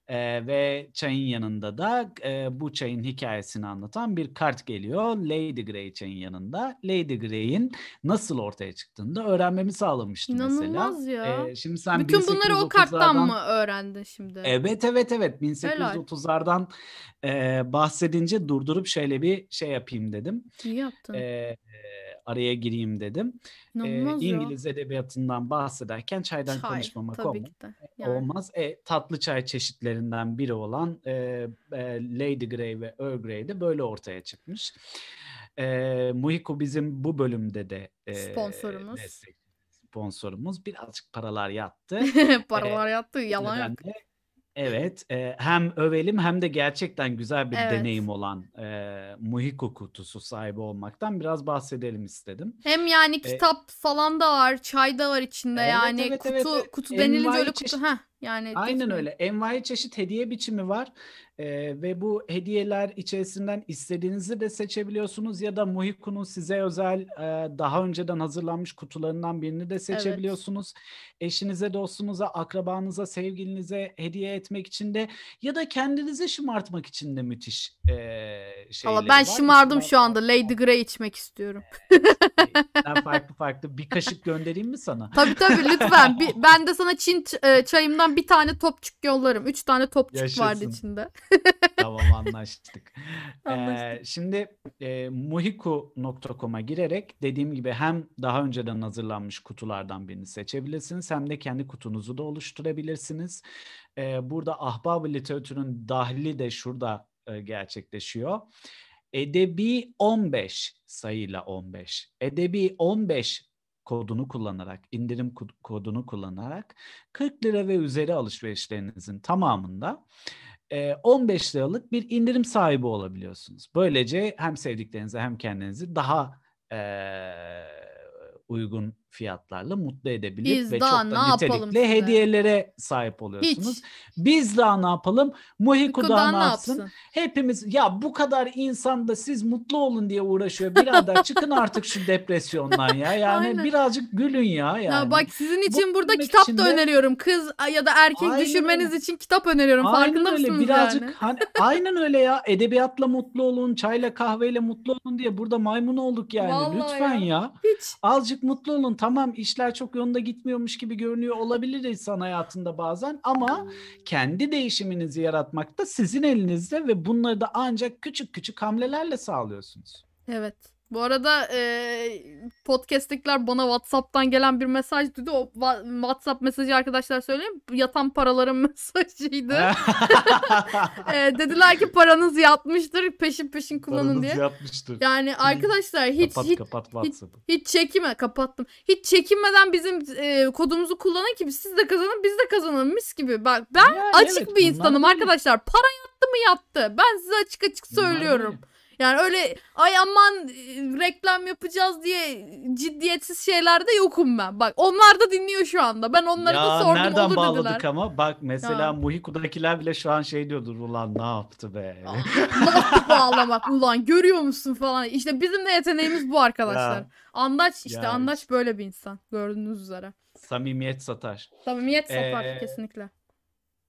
S1: E, ve çayın yanında da e, bu çayın hikayesini anlatan bir kart geliyor. Lady Grey çayın yanında. Lady Grey'in nasıl ortaya çıktığını da öğrenmemi sağlamıştı
S2: İnanılmaz
S1: mesela.
S2: ya.
S1: E, şimdi sen
S2: Bütün bunları o karttan
S1: 1830'lardan
S2: mı öğrendin şimdi?
S1: Evet evet evet
S2: Helal.
S1: 1830'lardan e, bahsedince durdurup şöyle bir şey yapayım dedim.
S2: İyi yaptın.
S1: E, araya gireyim dedim. E,
S2: İnanılmaz ya.
S1: İngiliz edebiyatından bahsederken çaydan
S2: Çay
S1: konuşmamak
S2: tabii
S1: olmaz.
S2: ki de. Yani.
S1: olmaz. E, tatlı çay çeşitlerinden biri olan e, e, Lady Grey ve Earl Grey de böyle ortaya çıkmış. E, Muhiko bizim bu bölümde de e,
S2: Sponsorumuz.
S1: destek sponsorumuz. Birazcık paralar yattı.
S2: Paralar yattı yalan yok.
S1: Evet, e, hem övelim hem de gerçekten güzel bir
S2: Evet.
S1: deneyim olan e, Muhiko kutusu sahibi olmaktan biraz bahsedelim istedim.
S2: Hem yani
S1: E,
S2: kitap falan da var, çay da var içinde
S1: Evet,
S2: yani
S1: evet,
S2: kutu
S1: evet, evet.
S2: kutu denilince
S1: Envai
S2: öyle kutu
S1: çeşit-
S2: ha yani
S1: Aynen
S2: geçmeyin.
S1: öyle. Envai çeşit hediye biçimi var E, ve bu hediyeler içerisinden istediğinizi de seçebiliyorsunuz ya da Muhiko'nun size özel e, daha önceden hazırlanmış kutularından birini de seçebiliyorsunuz. Eşinize, dostunuza, akrabanıza, sevgilinize hediye etmek için de ya da kendinizi şımartmak için de müthiş e, şeyleri
S2: Valla ben
S1: var.
S2: şımardım şu anda. Lady Grey içmek istiyorum.
S1: Ben farklı farklı bir kaşık göndereyim mi sana?
S2: Tabii tabii lütfen. Bir, ben de sana Çin ç- bir tane topçuk yollarım. Üç tane topçuk vardı
S1: Yaşasın.
S2: içinde.
S1: Tamam anlaştık.
S2: Anlaştık.
S1: Ee, şimdi e, muhiku.com'a girerek dediğim gibi hem daha önceden hazırlanmış kutulardan birini seçebilirsiniz hem de kendi kutunuzu da oluşturabilirsiniz. Ee, burada ahbab literatürün dahili de şurada e, gerçekleşiyor. Edebi 15 sayıyla 15. Edebi 15 kodunu kullanarak, indirim kod- kodunu kullanarak 40 lira ve üzeri alışverişlerinizin tamamında e, 15 liralık bir indirim sahibi olabiliyorsunuz. Böylece hem sevdiklerinizi hem kendinizi daha uygun fiyatlarla mutlu edebilir
S2: Biz
S1: ve çok da nitelikli
S2: size?
S1: hediyelere sahip oluyorsunuz.
S2: Hiç.
S1: Biz daha ne yapalım? Muhiku
S2: Kuku
S1: daha
S2: daha
S1: ne yapsın?
S2: yapsın?
S1: Hepimiz ya bu kadar insan da siz mutlu olun diye uğraşıyor. Birader çıkın artık şu depresyondan ya. Yani
S2: Aynen.
S1: birazcık gülün ya yani.
S2: Ya bak sizin için burada
S1: demek
S2: kitap
S1: için
S2: da öneriyorum. Kız ya da erkek
S1: Aynen
S2: düşürmeniz için kitap öneriyorum. Farkında
S1: öyle.
S2: mısınız
S1: Birazcık
S2: yani?
S1: hani aynen öyle ya. Edebiyatla mutlu olun, çayla kahveyle mutlu olun diye burada maymun olduk yani.
S2: Vallahi
S1: Lütfen
S2: ya.
S1: ya.
S2: Hiç.
S1: Azıcık mutlu olun. Tamam işler çok yolunda gitmiyormuş gibi görünüyor olabilir insan hayatında bazen ama kendi değişiminizi yaratmak da sizin elinizde ve bunları da ancak küçük küçük hamlelerle sağlıyorsunuz.
S2: Evet. Bu arada e, podcast'tekiler bana WhatsApp'tan gelen bir mesaj duydu. O WhatsApp mesajı arkadaşlar söyleyeyim. Yatan paraların mesajıydı. E, dediler ki paranız yatmıştır. Peşin peşin kullanın
S1: Paranız
S2: diye.
S1: yapmıştır.
S2: Yani arkadaşlar hiç
S1: kapat
S2: hiç
S1: kapat WhatsApp'ı.
S2: hiç çekinme kapattım. Hiç çekinmeden bizim e, kodumuzu kullanın ki siz de kazanın biz de kazanalım mis gibi. Bak ben
S1: Yani
S2: açık
S1: evet,
S2: bir insanım arkadaşlar. Para yattı mı yattı. Ben size açık açık
S1: Bunlar
S2: söylüyorum.
S1: böyle.
S2: Yani öyle ay aman reklam yapacağız diye ciddiyetsiz şeylerde yokum ben. Bak onlar da dinliyor şu anda. Ben onlara da sordum
S1: nereden
S2: olur
S1: bağladık
S2: dediler.
S1: ama bak mesela
S2: Ya.
S1: Muhiku'dakiler bile şu an şey diyordur ulan ne yaptı be.
S2: Nasıl bağlamak ulan görüyor musun falan. İşte bizim de yeteneğimiz bu arkadaşlar.
S1: Ya.
S2: Andaç işte
S1: Ya
S2: Andaç böyle bir insan gördüğünüz üzere.
S1: Samimiyet satar.
S2: Samimiyet satar
S1: Ee,
S2: kesinlikle.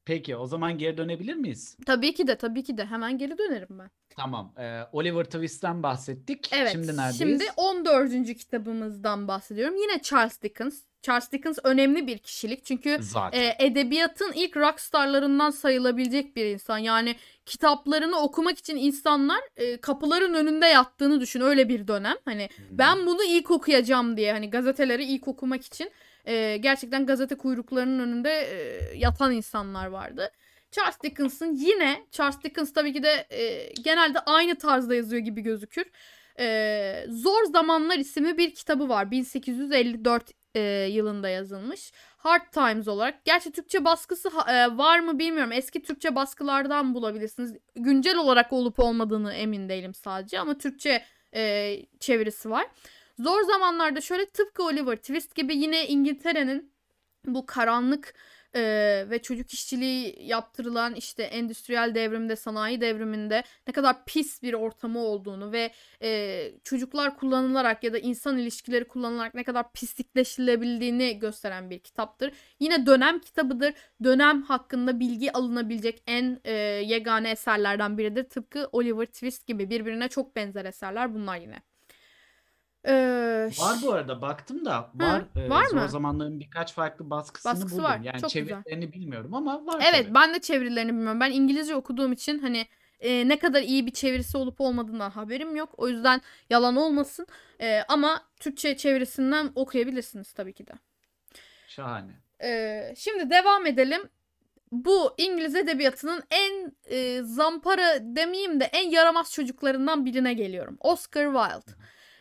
S1: Peki o zaman geri dönebilir miyiz?
S2: Tabii ki de tabii ki de hemen geri dönerim ben.
S1: Tamam. e, Oliver Twist'ten bahsettik.
S2: Evet.
S1: Şimdi neredeyiz?
S2: Şimdi 14. kitabımızdan bahsediyorum. Yine Charles Dickens. Charles Dickens önemli bir kişilik çünkü
S1: Zaten.
S2: e, edebiyatın ilk rockstarlarından sayılabilecek bir insan. Yani kitaplarını okumak için insanlar e, kapıların önünde yattığını düşün. Öyle bir dönem. Hani ben bunu ilk okuyacağım diye hani gazeteleri ilk okumak için e, gerçekten gazete kuyruklarının önünde e, yatan insanlar vardı. Charles Dickens'ın yine Charles Dickens tabii ki de e, genelde aynı tarzda yazıyor gibi gözükür. E, Zor Zamanlar isimli bir kitabı var. 1854 e, yılında yazılmış. Hard Times olarak. Gerçi Türkçe baskısı e, var mı bilmiyorum. Eski Türkçe baskılardan bulabilirsiniz. Güncel olarak olup olmadığını emin değilim sadece ama Türkçe e, çevirisi var. Zor zamanlarda şöyle tıpkı Oliver Twist gibi yine İngiltere'nin bu karanlık e, ve çocuk işçiliği yaptırılan işte endüstriyel devrimde, sanayi devriminde ne kadar pis bir ortamı olduğunu ve e, çocuklar kullanılarak ya da insan ilişkileri kullanılarak ne kadar pislikleşilebildiğini gösteren bir kitaptır. Yine dönem kitabıdır. Dönem hakkında bilgi alınabilecek en e, yegane eserlerden biridir. Tıpkı Oliver Twist gibi birbirine çok benzer eserler bunlar yine.
S1: Ee, var bu arada baktım da var.
S2: Hı, var
S1: e,
S2: mı?
S1: Zor zamanların birkaç farklı baskısını
S2: Baskısı
S1: buldum.
S2: var.
S1: Yani
S2: Çok
S1: çevirilerini
S2: güzel.
S1: bilmiyorum ama var
S2: Evet
S1: tabii.
S2: ben de çevirilerini bilmiyorum. Ben İngilizce okuduğum için hani e, ne kadar iyi bir çevirisi olup olmadığından haberim yok. O yüzden yalan olmasın. E, ama Türkçe çevirisinden okuyabilirsiniz tabii ki de.
S1: Şahane.
S2: E, şimdi devam edelim. Bu İngiliz edebiyatının en e, zampara demeyeyim de en yaramaz çocuklarından birine geliyorum. Oscar Wilde.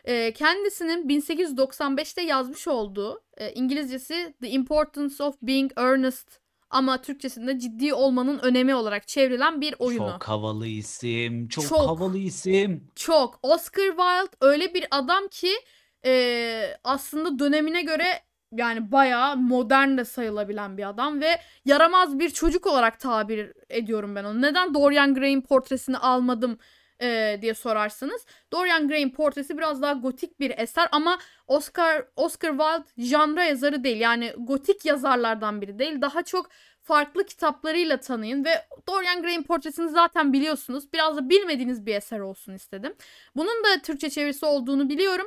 S2: E, kendisinin 1895'te yazmış olduğu e, İngilizcesi The Importance of Being Earnest ama Türkçesinde ciddi olmanın önemi olarak çevrilen bir oyunu.
S1: Çok havalı isim. Çok,
S2: Çok.
S1: havalı isim.
S2: Çok. Oscar Wilde öyle bir adam ki e, aslında dönemine göre yani bayağı modern de sayılabilen bir adam ve yaramaz bir çocuk olarak tabir ediyorum ben onu. Neden Dorian Gray'in portresini almadım e, diye sorarsınız. Dorian Gray'in portresi biraz daha gotik bir eser ama Oscar Oscar Wilde janra yazarı değil. Yani gotik yazarlardan biri değil. Daha çok farklı kitaplarıyla tanıyın ve Dorian Gray'in portresini zaten biliyorsunuz. Biraz da bilmediğiniz bir eser olsun istedim. Bunun da Türkçe çevirisi olduğunu biliyorum.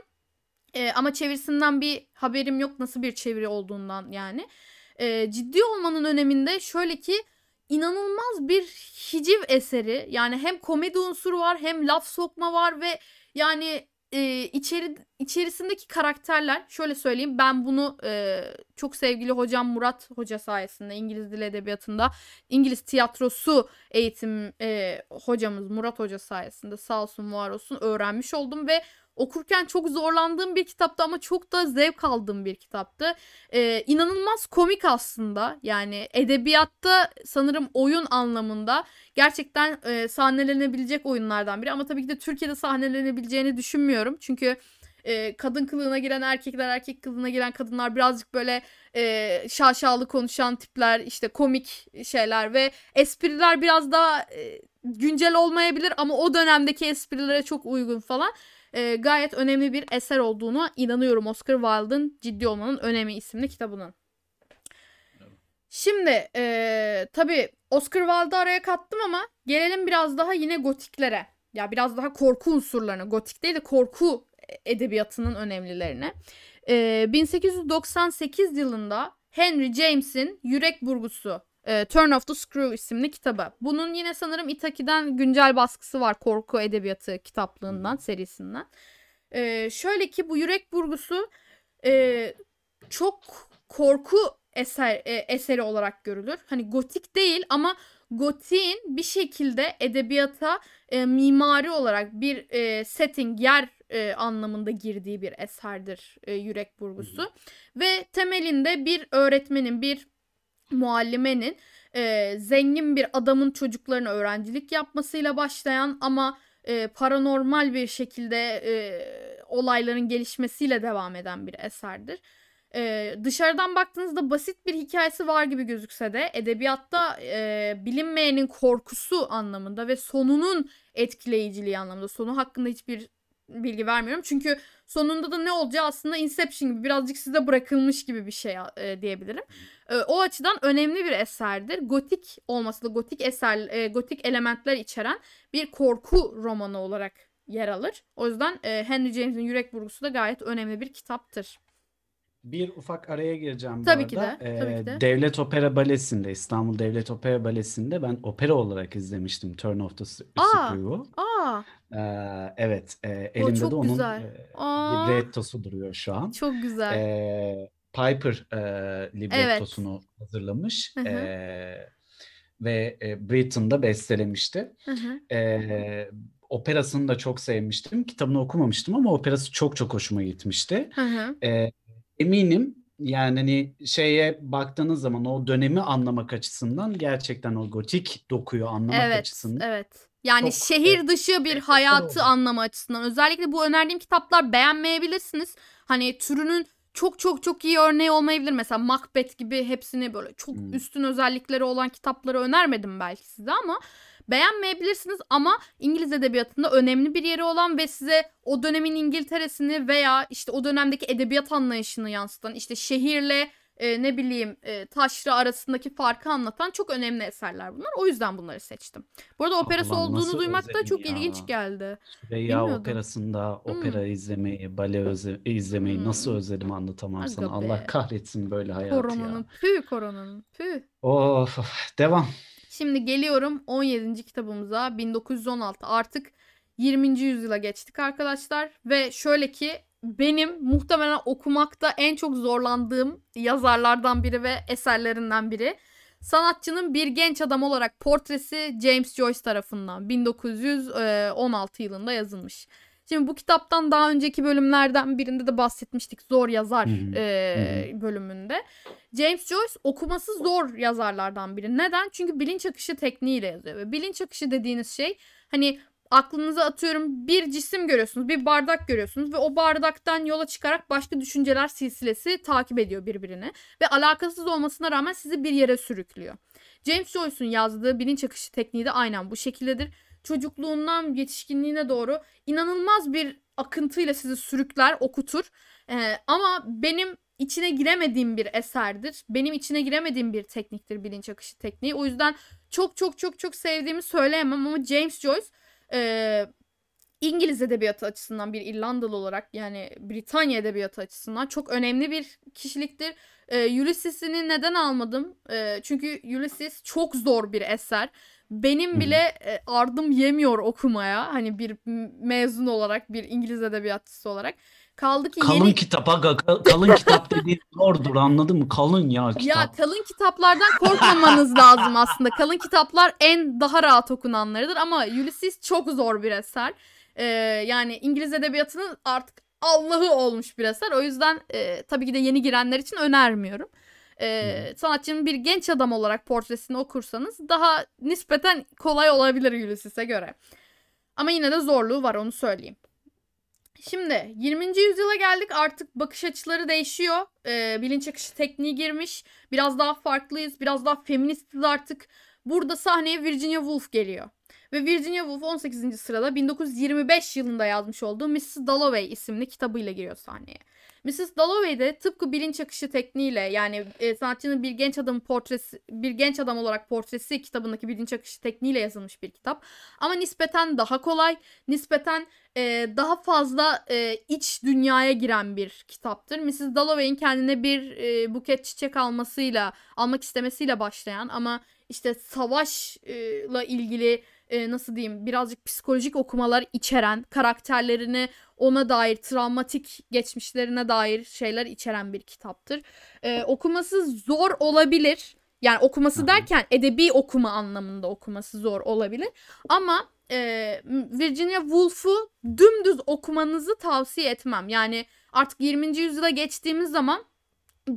S2: Ee, ama çevirisinden bir haberim yok nasıl bir çeviri olduğundan yani. Ee, ciddi olmanın öneminde şöyle ki inanılmaz bir hiciv eseri. Yani hem komedi unsuru var hem laf sokma var ve yani e, içeri içerisindeki karakterler şöyle söyleyeyim ben bunu e, çok sevgili hocam Murat Hoca sayesinde İngiliz Dil Edebiyatı'nda İngiliz tiyatrosu eğitim e, hocamız Murat Hoca sayesinde sağ olsun var olsun öğrenmiş oldum ve okurken çok zorlandığım bir kitaptı ama çok da zevk aldığım bir kitaptı. Ee, inanılmaz komik aslında. Yani edebiyatta sanırım oyun anlamında gerçekten e, sahnelenebilecek oyunlardan biri. Ama tabii ki de Türkiye'de sahnelenebileceğini düşünmüyorum. Çünkü e, kadın kılığına giren erkekler erkek kılığına giren kadınlar birazcık böyle e, şaşalı konuşan tipler işte komik şeyler ve espriler biraz daha e, güncel olmayabilir ama o dönemdeki esprilere çok uygun falan e, gayet önemli bir eser olduğunu inanıyorum Oscar Wilde'ın Ciddi Olmanın Önemi isimli kitabının. Şimdi e, tabii Oscar Wilde'ı araya kattım ama gelelim biraz daha yine gotiklere. Ya biraz daha korku unsurlarına. Gotik değil de korku edebiyatının önemlilerine. E, 1898 yılında Henry James'in Yürek Burgusu e, Turn of the Screw isimli kitabı. Bunun yine sanırım Itaki'den güncel baskısı var korku edebiyatı kitaplığından, serisinden. E, şöyle ki bu Yürek Burgusu e, çok korku eser e, eseri olarak görülür. Hani gotik değil ama gotiğin bir şekilde edebiyata e, mimari olarak bir e, setting, yer e, anlamında girdiği bir eserdir e, Yürek Burgusu. Hı hı. Ve temelinde bir öğretmenin, bir muallimenin e, zengin bir adamın çocuklarına öğrencilik yapmasıyla başlayan ama e, paranormal bir şekilde e, olayların gelişmesiyle devam eden bir eserdir. E, dışarıdan baktığınızda basit bir hikayesi var gibi gözükse de edebiyatta e, bilinmeyenin korkusu anlamında ve sonunun etkileyiciliği anlamında sonu hakkında hiçbir bilgi vermiyorum. Çünkü sonunda da ne olacağı aslında Inception gibi birazcık size bırakılmış gibi bir şey e, diyebilirim. E, o açıdan önemli bir eserdir. Gotik olması da gotik eser, e, gotik elementler içeren bir korku romanı olarak yer alır. O yüzden e, Henry James'in Yürek Burgusu da gayet önemli bir kitaptır.
S1: Bir ufak araya gireceğim bu
S2: Tabii
S1: arada.
S2: ki de,
S1: Ee,
S2: tabii ki de.
S1: Devlet Opera Balesi'nde, İstanbul Devlet Opera Balesi'nde ben opera olarak izlemiştim Turn of the S-
S2: Aa,
S1: Screw'u.
S2: Aa,
S1: Ee, evet, e,
S2: o
S1: elimde de
S2: çok
S1: onun
S2: güzel.
S1: e,
S2: Aa,
S1: librettosu duruyor şu an.
S2: çok güzel.
S1: Ee, Piper e,
S2: Evet.
S1: librettosunu hazırlamış
S2: Hı hı,
S1: ee, ve e, Britten'da bestelemişti.
S2: hı hı.
S1: Ee, operasını da çok sevmiştim. Kitabını okumamıştım ama operası çok çok hoşuma gitmişti.
S2: Hı hı.
S1: Ee, eminim Yani hani şeye baktığınız zaman o dönemi anlamak açısından gerçekten o gotik dokuyu anlamak
S2: Evet,
S1: açısından
S2: evet. Yani
S1: çok,
S2: şehir
S1: eee,
S2: dışı bir hayatı anlama açısından. Özellikle bu önerdiğim kitaplar beğenmeyebilirsiniz. Hani türünün çok çok çok iyi örneği olmayabilir. Mesela Macbeth gibi hepsini böyle çok
S1: Hmm.
S2: üstün özellikleri olan kitapları önermedim belki size ama beğenmeyebilirsiniz ama İngiliz edebiyatında önemli bir yeri olan ve size o dönemin İngiltere'sini veya işte o dönemdeki edebiyat anlayışını yansıtan işte şehirle e, ne bileyim e, taşra arasındaki farkı anlatan çok önemli eserler bunlar. O yüzden bunları seçtim. Bu arada operası
S1: Allah'ım
S2: olduğunu
S1: nasıl
S2: duymak da çok
S1: ya.
S2: ilginç geldi.
S1: Süreyya. Operası'nda
S2: Hmm.
S1: opera izlemeyi, bale öze- izlemeyi nasıl
S2: Hmm.
S1: özledim anlatamam
S2: Aga
S1: sana.
S2: be.
S1: Allah kahretsin böyle hayatı
S2: Koronanın,
S1: ya.
S2: püh koronanın, püh.
S1: Of, of, devam.
S2: Şimdi geliyorum 17. kitabımıza 1916 artık 20. yüzyıla geçtik arkadaşlar ve şöyle ki benim muhtemelen okumakta en çok zorlandığım yazarlardan biri ve eserlerinden biri. Sanatçının bir genç adam olarak portresi James Joyce tarafından 1916 yılında yazılmış. Şimdi bu kitaptan daha önceki bölümlerden birinde de bahsetmiştik. Zor yazar e, bölümünde. James Joyce okuması zor yazarlardan biri. Neden? Çünkü bilinç akışı tekniğiyle yazıyor. Ve bilinç akışı dediğiniz şey hani aklınıza atıyorum bir cisim görüyorsunuz, bir bardak görüyorsunuz ve o bardaktan yola çıkarak başka düşünceler silsilesi takip ediyor birbirini. Ve alakasız olmasına rağmen sizi bir yere sürüklüyor. James Joyce'un yazdığı bilinç akışı tekniği de aynen bu şekildedir. Çocukluğundan yetişkinliğine doğru inanılmaz bir akıntıyla sizi sürükler, okutur. Ee, ama benim içine giremediğim bir eserdir. Benim içine giremediğim bir tekniktir bilinç akışı tekniği. O yüzden çok çok çok çok sevdiğimi söyleyemem ama James Joyce e, İngiliz edebiyatı açısından bir İrlandalı olarak yani Britanya edebiyatı açısından çok önemli bir kişiliktir. E, Ulysses'ini neden almadım? E, çünkü Ulysses çok zor bir eser. Benim bile e, ardım yemiyor okumaya. Hani bir mezun olarak, bir İngiliz edebiyatçısı olarak. Kaldı ki
S1: Kalın
S2: yeni
S1: kitap aga. ka- Kalın kitap dediğin zordur anladın mı? Kalın ya
S2: Ya
S1: kitap.
S2: kalın kitaplardan korkmamanız lazım aslında. Kalın kitaplar en daha rahat okunanlarıdır ama Ulysses çok zor bir eser. Ee, yani İngiliz edebiyatının artık Allah'ı olmuş bir eser. O yüzden e, tabii ki de yeni girenler için önermiyorum. Ee, sanatçının bir genç adam olarak portresini okursanız daha nispeten kolay olabilir Ulysses'e göre. Ama yine de zorluğu var onu söyleyeyim. Şimdi 20. yüzyıla geldik artık bakış açıları değişiyor. Ee, bilinç akışı tekniği girmiş. Biraz daha farklıyız. Biraz daha feministiz artık. Burada sahneye Virginia Woolf geliyor. Ve Virginia Woolf 18. sırada 1925 yılında yazmış olduğu Mrs. Dalloway isimli kitabıyla giriyor sahneye. Mrs. Dalloway de tıpkı bilinç akışı tekniğiyle yani e, sanatçının bir genç adam portresi bir genç adam olarak portresi kitabındaki bilinç akışı tekniğiyle yazılmış bir kitap. Ama nispeten daha kolay, nispeten e, daha fazla e, iç dünyaya giren bir kitaptır. Mrs. Dalloway'in kendine bir e, buket çiçek almasıyla, almak istemesiyle başlayan ama işte savaşla ilgili e, nasıl diyeyim birazcık psikolojik okumalar içeren, karakterlerini ona dair, travmatik geçmişlerine dair şeyler içeren bir kitaptır. E, okuması zor olabilir. Yani okuması derken edebi okuma anlamında okuması zor olabilir. Ama e, Virginia Woolf'u dümdüz okumanızı tavsiye etmem. Yani artık 20. yüzyıla geçtiğimiz zaman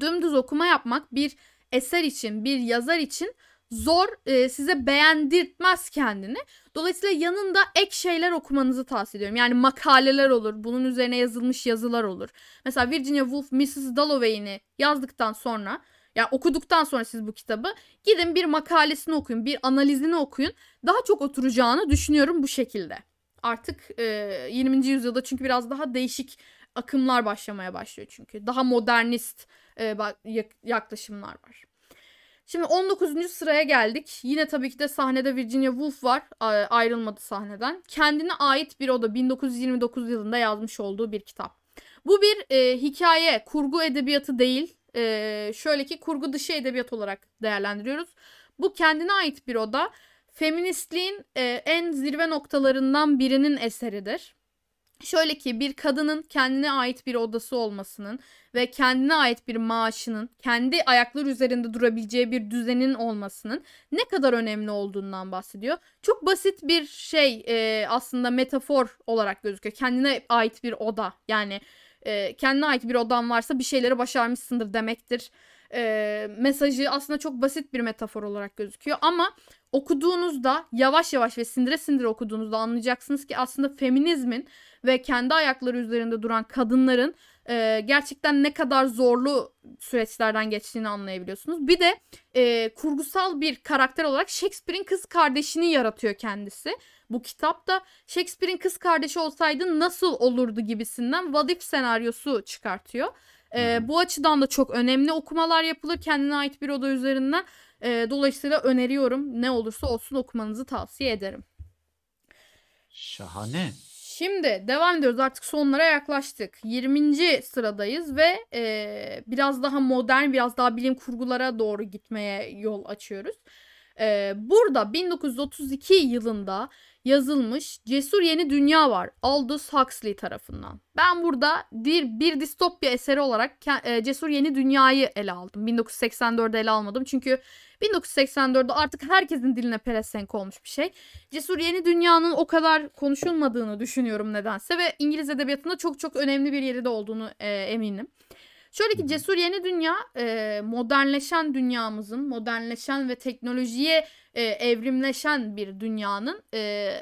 S2: dümdüz okuma yapmak bir eser için, bir yazar için zor, e, size beğendirtmez kendini. Dolayısıyla yanında ek şeyler okumanızı tavsiye ediyorum. Yani makaleler olur, bunun üzerine yazılmış yazılar olur. Mesela Virginia Woolf Mrs. Dalloway'ini yazdıktan sonra yani okuduktan sonra siz bu kitabı gidin bir makalesini okuyun, bir analizini okuyun. Daha çok oturacağını düşünüyorum bu şekilde. Artık e, 20. yüzyılda çünkü biraz daha değişik akımlar başlamaya başlıyor çünkü. Daha modernist e, yaklaşımlar var. Şimdi 19. sıraya geldik. Yine tabii ki de sahnede Virginia Woolf var. Ayrılmadı sahneden. Kendine ait bir oda 1929 yılında yazmış olduğu bir kitap. Bu bir e, hikaye, kurgu edebiyatı değil. E, şöyle ki kurgu dışı edebiyat olarak değerlendiriyoruz. Bu kendine ait bir oda. Feministliğin e, en zirve noktalarından birinin eseridir. Şöyle ki bir kadının kendine ait bir odası olmasının ve kendine ait bir maaşının, kendi ayakları üzerinde durabileceği bir düzenin olmasının ne kadar önemli olduğundan bahsediyor. Çok basit bir şey e, aslında metafor olarak gözüküyor. Kendine ait bir oda yani e, kendine ait bir odan varsa bir şeyleri başarmışsındır demektir. E, mesajı aslında çok basit bir metafor olarak gözüküyor ama okuduğunuzda yavaş yavaş ve sindire sindire okuduğunuzda anlayacaksınız ki aslında feminizmin ve kendi ayakları üzerinde duran kadınların e, gerçekten ne kadar zorlu süreçlerden geçtiğini anlayabiliyorsunuz. Bir de e, kurgusal bir karakter olarak Shakespeare'in kız kardeşini yaratıyor kendisi. Bu kitapta Shakespeare'in kız kardeşi olsaydı nasıl olurdu gibisinden what if senaryosu çıkartıyor. E, bu açıdan da çok önemli okumalar yapılır kendine ait bir oda üzerinden. E, dolayısıyla öneriyorum. Ne olursa olsun okumanızı tavsiye ederim.
S1: Şahane.
S2: Şimdi devam ediyoruz artık sonlara yaklaştık. 20. sıradayız ve e, biraz daha modern, biraz daha bilim kurgulara doğru gitmeye yol açıyoruz. E, burada 1932 yılında yazılmış Cesur Yeni Dünya var Aldous Huxley tarafından. Ben burada bir, bir distopya eseri olarak e, Cesur Yeni Dünya'yı ele aldım. 1984'de ele almadım çünkü 1984'de artık herkesin diline pelesenk olmuş bir şey. Cesur Yeni Dünya'nın o kadar konuşulmadığını düşünüyorum nedense ve İngiliz edebiyatında çok çok önemli bir yeri de olduğunu e, eminim. Şöyle ki Cesur Yeni Dünya e, modernleşen dünyamızın, modernleşen ve teknolojiye e, evrimleşen bir dünyanın e,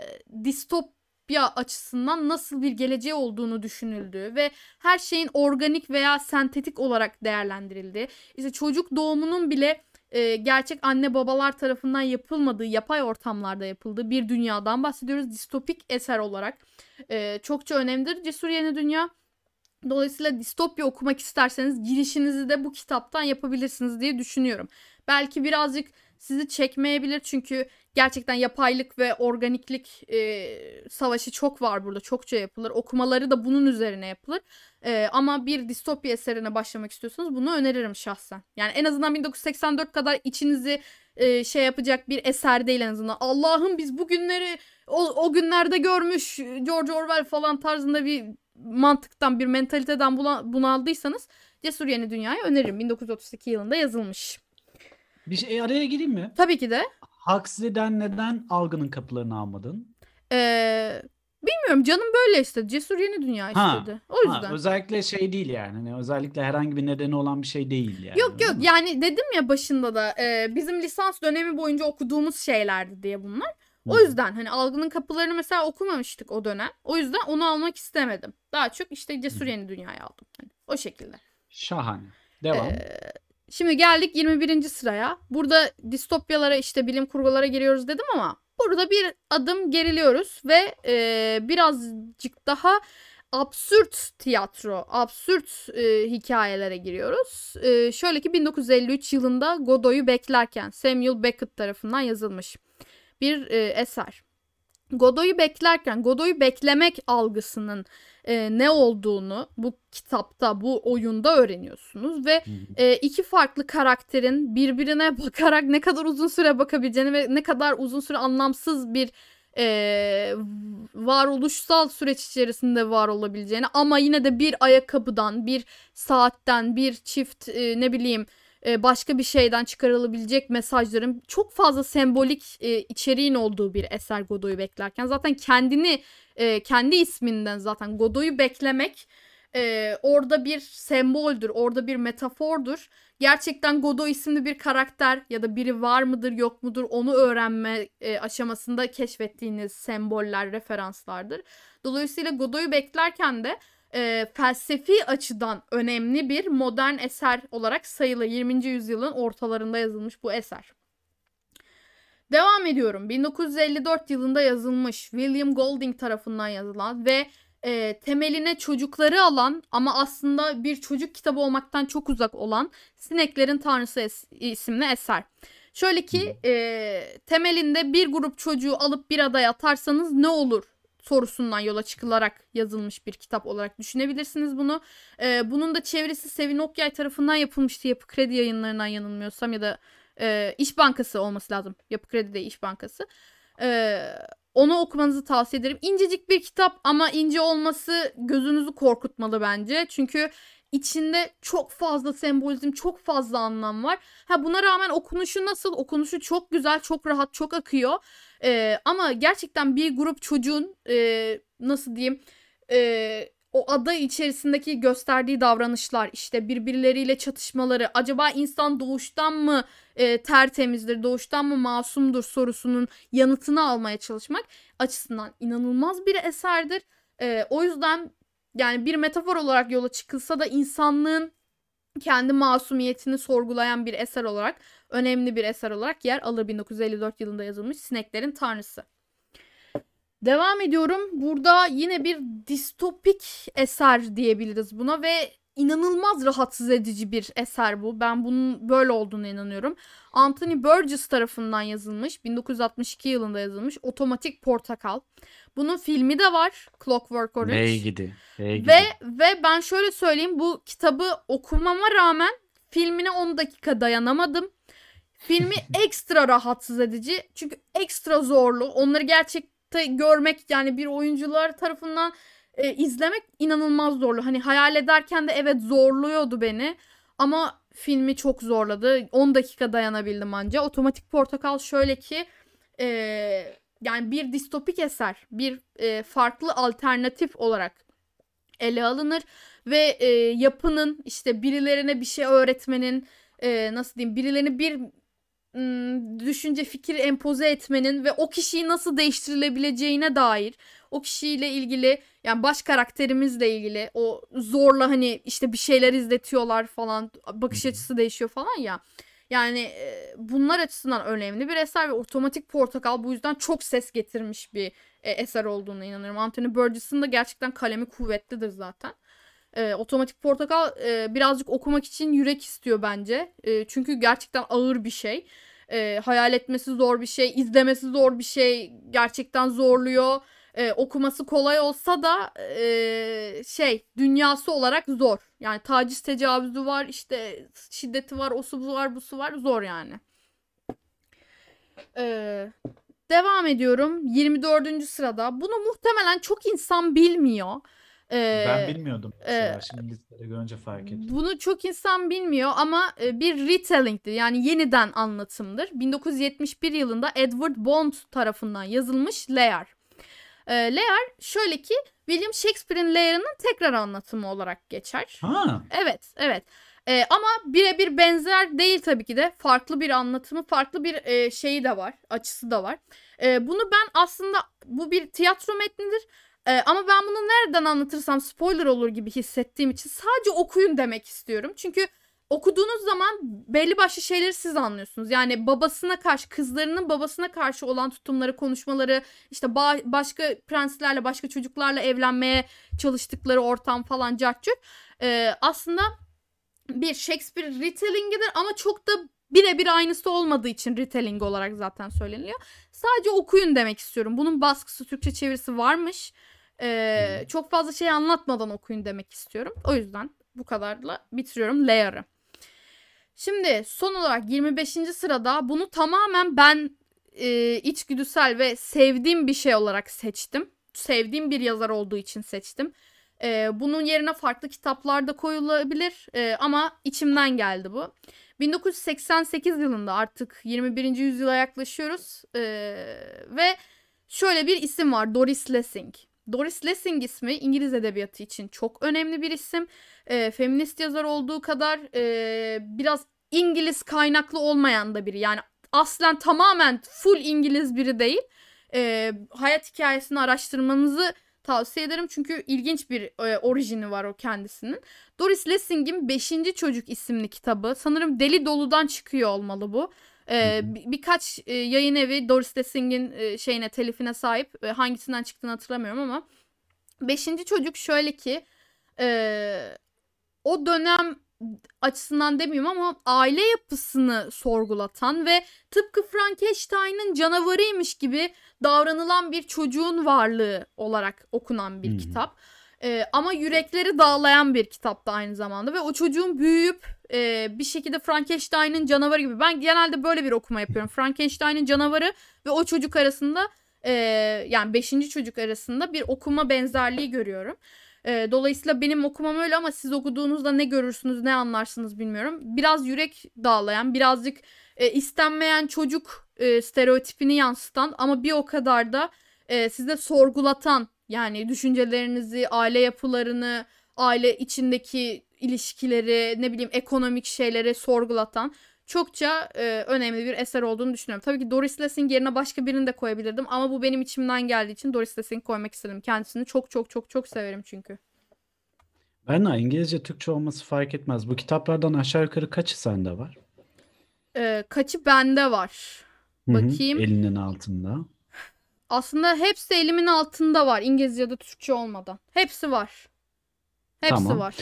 S2: distopya açısından nasıl bir geleceği olduğunu düşünüldüğü ve her şeyin organik veya sentetik olarak değerlendirildiği, işte çocuk doğumunun bile e, gerçek anne babalar tarafından yapılmadığı, yapay ortamlarda yapıldığı bir dünyadan bahsediyoruz. Distopik eser olarak e, çokça önemlidir Cesur Yeni Dünya. Dolayısıyla distopya okumak isterseniz girişinizi de bu kitaptan yapabilirsiniz diye düşünüyorum. Belki birazcık sizi çekmeyebilir çünkü gerçekten yapaylık ve organiklik e, savaşı çok var burada. Çokça yapılır. Okumaları da bunun üzerine yapılır. E, ama bir distopya eserine başlamak istiyorsanız bunu öneririm şahsen. Yani en azından 1984 kadar içinizi e, şey yapacak bir eser değil en azından. Allah'ım biz bu günleri o, o günlerde görmüş George Orwell falan tarzında bir mantıktan bir mentaliteden bunaldıysanız Cesur Yeni Dünya'yı öneririm. 1932 yılında yazılmış.
S1: Bir şey araya gireyim mi?
S2: Tabii ki de.
S1: Huxley'den neden algının kapılarını almadın?
S2: Ee, bilmiyorum canım böyle işte. Cesur Yeni Dünya
S1: Ha,
S2: istedi. O yüzden.
S1: Ha, özellikle şey değil yani. Hani özellikle herhangi bir nedeni olan bir şey değil yani.
S2: Yok yok
S1: mi?
S2: yani dedim ya başında da e, bizim lisans dönemi boyunca okuduğumuz şeylerdi diye bunlar. O yüzden hani algının kapılarını mesela okumamıştık o dönem. O yüzden onu almak istemedim. Daha çok işte Cesur Yeni Dünya'yı aldım. Hani o şekilde.
S1: Şahane. Devam.
S2: Ee, şimdi geldik 21. sıraya. Burada distopyalara işte bilim kurgulara giriyoruz dedim ama burada bir adım geriliyoruz ve e, birazcık daha absürt tiyatro, absürt e, hikayelere giriyoruz. E, şöyle ki 1953 yılında Godot'u beklerken Samuel Beckett tarafından yazılmış bir e, eser. Godot'u beklerken, Godot'u beklemek algısının e, ne olduğunu bu kitapta, bu oyunda öğreniyorsunuz ve e, iki farklı karakterin birbirine bakarak ne kadar uzun süre bakabileceğini ve ne kadar uzun süre anlamsız bir e, varoluşsal süreç içerisinde var olabileceğini ama yine de bir ayakkabıdan, bir saatten, bir çift e, ne bileyim başka bir şeyden çıkarılabilecek mesajların çok fazla sembolik e, içeriğin olduğu bir eser Godot'u beklerken zaten kendini e, kendi isminden zaten Godot'u beklemek orada bir semboldür, orada bir metafordur. Gerçekten Godot isimli bir karakter ya da biri var mıdır yok mudur onu öğrenme aşamasında keşfettiğiniz semboller, referanslardır. Dolayısıyla Godot'u beklerken de e, felsefi açıdan önemli bir modern eser olarak sayılı 20. yüzyılın ortalarında yazılmış bu eser. Devam ediyorum. 1954 yılında yazılmış William Golding tarafından yazılan ve e, temeline çocukları alan ama aslında bir çocuk kitabı olmaktan çok uzak olan Sineklerin Tanrısı es- isimli eser. Şöyle ki e, temelinde bir grup çocuğu alıp bir adaya atarsanız ne olur sorusundan yola çıkılarak yazılmış bir kitap olarak düşünebilirsiniz bunu. Ee, bunun da çevresi Sevin Okyay tarafından yapılmıştı Yapı Kredi yayınlarından yanılmıyorsam ya da e, İş Bankası olması lazım. Yapı Kredi de İş Bankası. Ee, onu okumanızı tavsiye ederim. İncecik bir kitap ama ince olması gözünüzü korkutmalı bence. Çünkü içinde çok fazla sembolizm, çok fazla anlam var. Ha buna rağmen okunuşu nasıl? Okunuşu çok güzel, çok rahat, çok akıyor. Ee, ama gerçekten bir grup çocuğun e, nasıl diyeyim e, o ada içerisindeki gösterdiği davranışlar işte birbirleriyle çatışmaları acaba insan doğuştan mı e, tertemizdir doğuştan mı masumdur sorusunun yanıtını almaya çalışmak açısından inanılmaz bir eserdir. E, o yüzden yani bir metafor olarak yola çıkılsa da insanlığın kendi masumiyetini sorgulayan bir eser olarak önemli bir eser olarak yer alır 1954 yılında yazılmış Sineklerin Tanrısı. Devam ediyorum. Burada yine bir distopik eser diyebiliriz buna ve inanılmaz rahatsız edici bir eser bu. Ben bunun böyle olduğunu inanıyorum. Anthony Burgess tarafından yazılmış. 1962 yılında yazılmış. Otomatik Portakal. Bunun filmi de var. Clockwork Orange.
S1: Gidi. Hey gidi.
S2: Ve ve ben şöyle söyleyeyim bu kitabı okumama rağmen filmine 10 dakika dayanamadım. Filmi ekstra rahatsız edici. Çünkü ekstra zorlu. Onları gerçekte görmek yani bir oyuncular tarafından e, izlemek inanılmaz zorlu. Hani hayal ederken de evet zorluyordu beni. Ama filmi çok zorladı. 10 dakika dayanabildim anca. Otomatik Portakal şöyle ki e, yani bir distopik eser, bir e, farklı alternatif olarak ele alınır ve e, yapının işte birilerine bir şey öğretmenin e, nasıl diyeyim birilerine bir düşünce fikir empoze etmenin ve o kişiyi nasıl değiştirilebileceğine dair o kişiyle ilgili yani baş karakterimizle ilgili o zorla hani işte bir şeyler izletiyorlar falan bakış açısı değişiyor falan ya. Yani bunlar açısından önemli bir eser ve Otomatik Portakal bu yüzden çok ses getirmiş bir e, eser olduğunu inanıyorum. Anthony Burgess'ın da gerçekten kalemi kuvvetlidir zaten. E, Otomatik Portakal e, birazcık okumak için yürek istiyor bence. E, çünkü gerçekten ağır bir şey. E, hayal etmesi zor bir şey, izlemesi zor bir şey. Gerçekten zorluyor. E, okuması kolay olsa da e, şey dünyası olarak zor. Yani taciz tecavüzü var, işte şiddeti var, o su var, bu su var. Zor yani. Ee, devam ediyorum. 24. sırada. Bunu muhtemelen çok insan bilmiyor. Ee,
S3: Ben bilmiyordum. mesela.
S2: e,
S3: Şimdi listede görünce fark ettim.
S2: Bunu çok insan bilmiyor ama e, bir retelling'dir. Yani yeniden anlatımdır. 1971 yılında Edward Bond tarafından yazılmış Lear. E, Lear şöyle ki William Shakespeare'in Lear'ının tekrar anlatımı olarak geçer.
S3: Ha,
S2: Evet, evet. Ee, ama birebir benzer değil tabii ki de. Farklı bir anlatımı, farklı bir e, şeyi de var, açısı da var. Ee, bunu ben aslında bu bir tiyatro metnidir. Ee, ama ben bunu nereden anlatırsam spoiler olur gibi hissettiğim için sadece okuyun demek istiyorum. Çünkü okuduğunuz zaman belli başlı şeyleri siz anlıyorsunuz. Yani babasına karşı, kızlarının babasına karşı olan tutumları, konuşmaları, işte ba- başka prenslerle, başka çocuklarla evlenmeye çalıştıkları ortam falan cartçuk. Ee, aslında bir Shakespeare retellingidir ama çok da birebir aynısı olmadığı için retelling olarak zaten söyleniliyor. Sadece okuyun demek istiyorum. Bunun baskısı Türkçe çevirisi varmış. Ee, çok fazla şey anlatmadan okuyun demek istiyorum. O yüzden bu kadarla bitiriyorum Layer'ı. Şimdi son olarak 25. sırada bunu tamamen ben e, içgüdüsel ve sevdiğim bir şey olarak seçtim. Sevdiğim bir yazar olduğu için seçtim. Ee, bunun yerine farklı kitaplar da koyulabilir ee, ama içimden geldi bu. 1988 yılında artık 21. yüzyıla yaklaşıyoruz ee, ve şöyle bir isim var Doris Lessing. Doris Lessing ismi İngiliz edebiyatı için çok önemli bir isim. Ee, feminist yazar olduğu kadar e, biraz İngiliz kaynaklı olmayan da biri. Yani aslen tamamen full İngiliz biri değil. Ee, hayat hikayesini araştırmanızı tavsiye ederim çünkü ilginç bir e, orijini var o kendisinin. Doris Lessing'in 5. Çocuk isimli kitabı. Sanırım Deli Dolu'dan çıkıyor olmalı bu. Ee, bir- birkaç e, yayın evi Doris Lessing'in e, şeyine telifine sahip. E, hangisinden çıktığını hatırlamıyorum ama 5. çocuk şöyle ki e, o dönem açısından demeyeyim ama aile yapısını sorgulatan ve tıpkı Frankenstein'ın canavarıymış gibi davranılan bir çocuğun varlığı olarak okunan bir
S1: hı.
S2: kitap. Ee, ama yürekleri dağlayan bir kitap da aynı zamanda ve o çocuğun büyüyüp e, bir şekilde Frankenstein'ın canavarı gibi. Ben genelde böyle bir okuma yapıyorum. Frankenstein'ın canavarı ve o çocuk arasında e, yani 5. çocuk arasında bir okuma benzerliği görüyorum. E, dolayısıyla benim okumam öyle ama siz okuduğunuzda ne görürsünüz ne anlarsınız bilmiyorum. Biraz yürek dağlayan birazcık e, istenmeyen çocuk e, stereotipini yansıtan ama bir o kadar da e, size sorgulatan Yani düşüncelerinizi, aile yapılarını, aile içindeki ilişkileri, ne bileyim ekonomik şeyleri sorgulatan çokça e, önemli bir eser olduğunu düşünüyorum. Tabii ki Doris Lessing yerine başka birini de koyabilirdim ama bu benim içimden geldiği için Doris Lessing koymak istedim. Kendisini çok çok çok çok severim çünkü.
S1: Ben de İngilizce Türkçe olması fark etmez. Bu kitaplardan aşağı yukarı kaçı sende var?
S2: E, kaçı bende var?
S1: Hı hı,
S2: Bakayım.
S1: Elinin altında.
S2: Aslında hepsi elimin altında var. İngilizce ya da Türkçe olmadan. Hepsi var. Hepsi
S1: Tamam.
S2: var.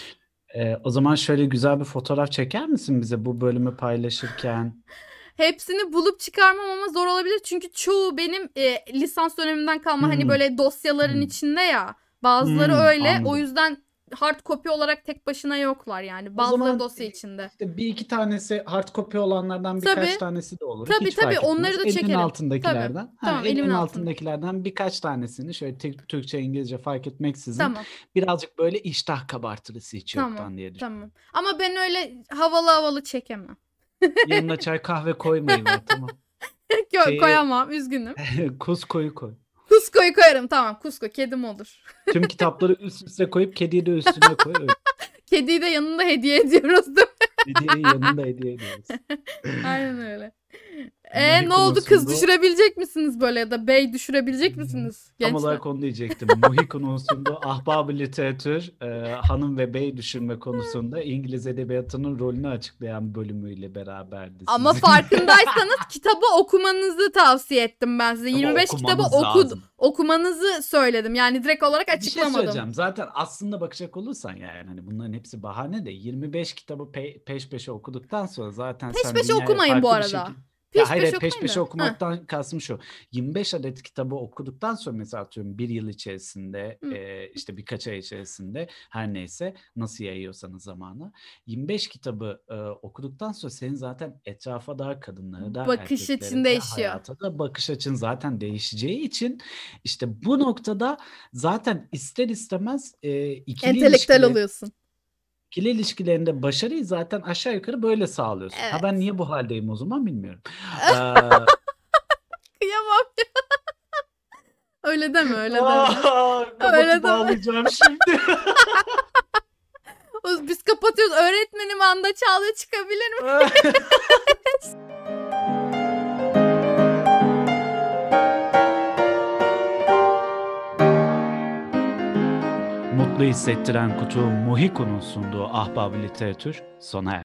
S1: Ee, o zaman şöyle güzel bir fotoğraf çeker misin bize bu bölümü paylaşırken?
S2: Hepsini bulup çıkarmam ama zor olabilir. Çünkü çoğu benim e, lisans dönemimden kalma hani
S1: Hmm.
S2: böyle dosyaların
S1: Hmm.
S2: içinde ya. Bazıları
S1: Hmm,
S2: öyle. O
S1: anladım.
S2: yüzden hard copy olarak tek başına yoklar yani. Bazıları
S1: zaman-
S2: dosya içinde.
S1: İşte bir iki tanesi hard copy olanlardan birkaç
S2: Tabii.
S1: tanesi de olur.
S2: Tabii,
S1: Hiç
S2: tabii, onları da
S1: Elinin
S2: çekerim.
S1: altındakilerden. Ha,
S2: Tamam, elimin altında.
S1: altındakilerden birkaç tanesini şöyle Türk- Türkçe, İngilizce fark etmeksizin
S2: Tamam.
S1: birazcık böyle iştah kabartırısı hiç
S2: Tamam,
S1: yoktan diye düşünüyorum.
S2: Tamam. Ama ben öyle havalı havalı çekemem.
S1: Yanına çay kahve koymayın tamam.
S2: Yok
S1: Şeyi-
S2: koyamam. Üzgünüm.
S1: Kuskoyu koy.
S2: Kusko'yu koyarım. Tamam. Kusko. Kedim olur.
S1: Tüm kitapları üst üste koyup kediyi de üstüne koy. Öyle.
S2: Kediyi de yanında hediye ediyoruz değil mi?
S1: Kediyi yanında hediye ediyoruz.
S2: Aynen öyle. E ne oldu kız düşürebilecek misiniz böyle ya da bey düşürebilecek misiniz?
S1: Tam
S2: Gençler.
S1: olarak onu diyecektim. Muhi konusunda ahbab literatür, e, hanım ve bey düşürme konusunda İngiliz edebiyatının rolünü açıklayan bölümüyle beraberdi.
S2: Ama farkındaysanız kitabı okumanızı tavsiye ettim ben size.
S1: Ama
S2: 25 kitabı oku, okumanızı söyledim. Yani direkt olarak
S1: Bir şey
S2: açıklamadım.
S1: söyleyeceğim. Zaten aslında bakacak olursan yani hani bunların hepsi bahane de 25 kitabı pe- peş peşe okuduktan sonra zaten
S2: Peş
S1: sen
S2: peşe okumayın bu
S1: bir
S2: arada.
S1: şekilde-
S2: Peş
S1: ya hayır peş
S2: okumayın
S1: peşe okumaktan kastım şu. 25 adet kitabı okuduktan sonra mesela atıyorum bir yıl içerisinde
S2: Hı.
S1: e, işte birkaç ay içerisinde her neyse nasıl yayıyorsanız zamanı 25 kitabı e, okuduktan sonra senin zaten etrafa da kadınlara da
S2: Bakış açın
S1: de,
S2: değişiyor.
S1: hayata da bakış açın zaten değişeceği için işte bu noktada zaten ister istemez e, ikili
S2: Entelektüel
S1: ilişkiler-
S2: oluyorsun.
S1: İkili ilişkilerinde başarıyı zaten aşağı yukarı böyle sağlıyorsun. Ha
S2: Evet.
S1: ben niye bu haldeyim o zaman bilmiyorum. Ee,
S2: Kıyamam ya. öyle deme öyle deme.
S1: aa,
S2: Öyle
S1: kapatı
S2: deme.
S1: şimdi.
S2: Biz kapatıyoruz. Öğretmenim anda çağlıyor çıkabilir mi?
S1: Mutlu hissettiren kutu Muhiko'nun sunduğu Ahbab Literatür sona erdi.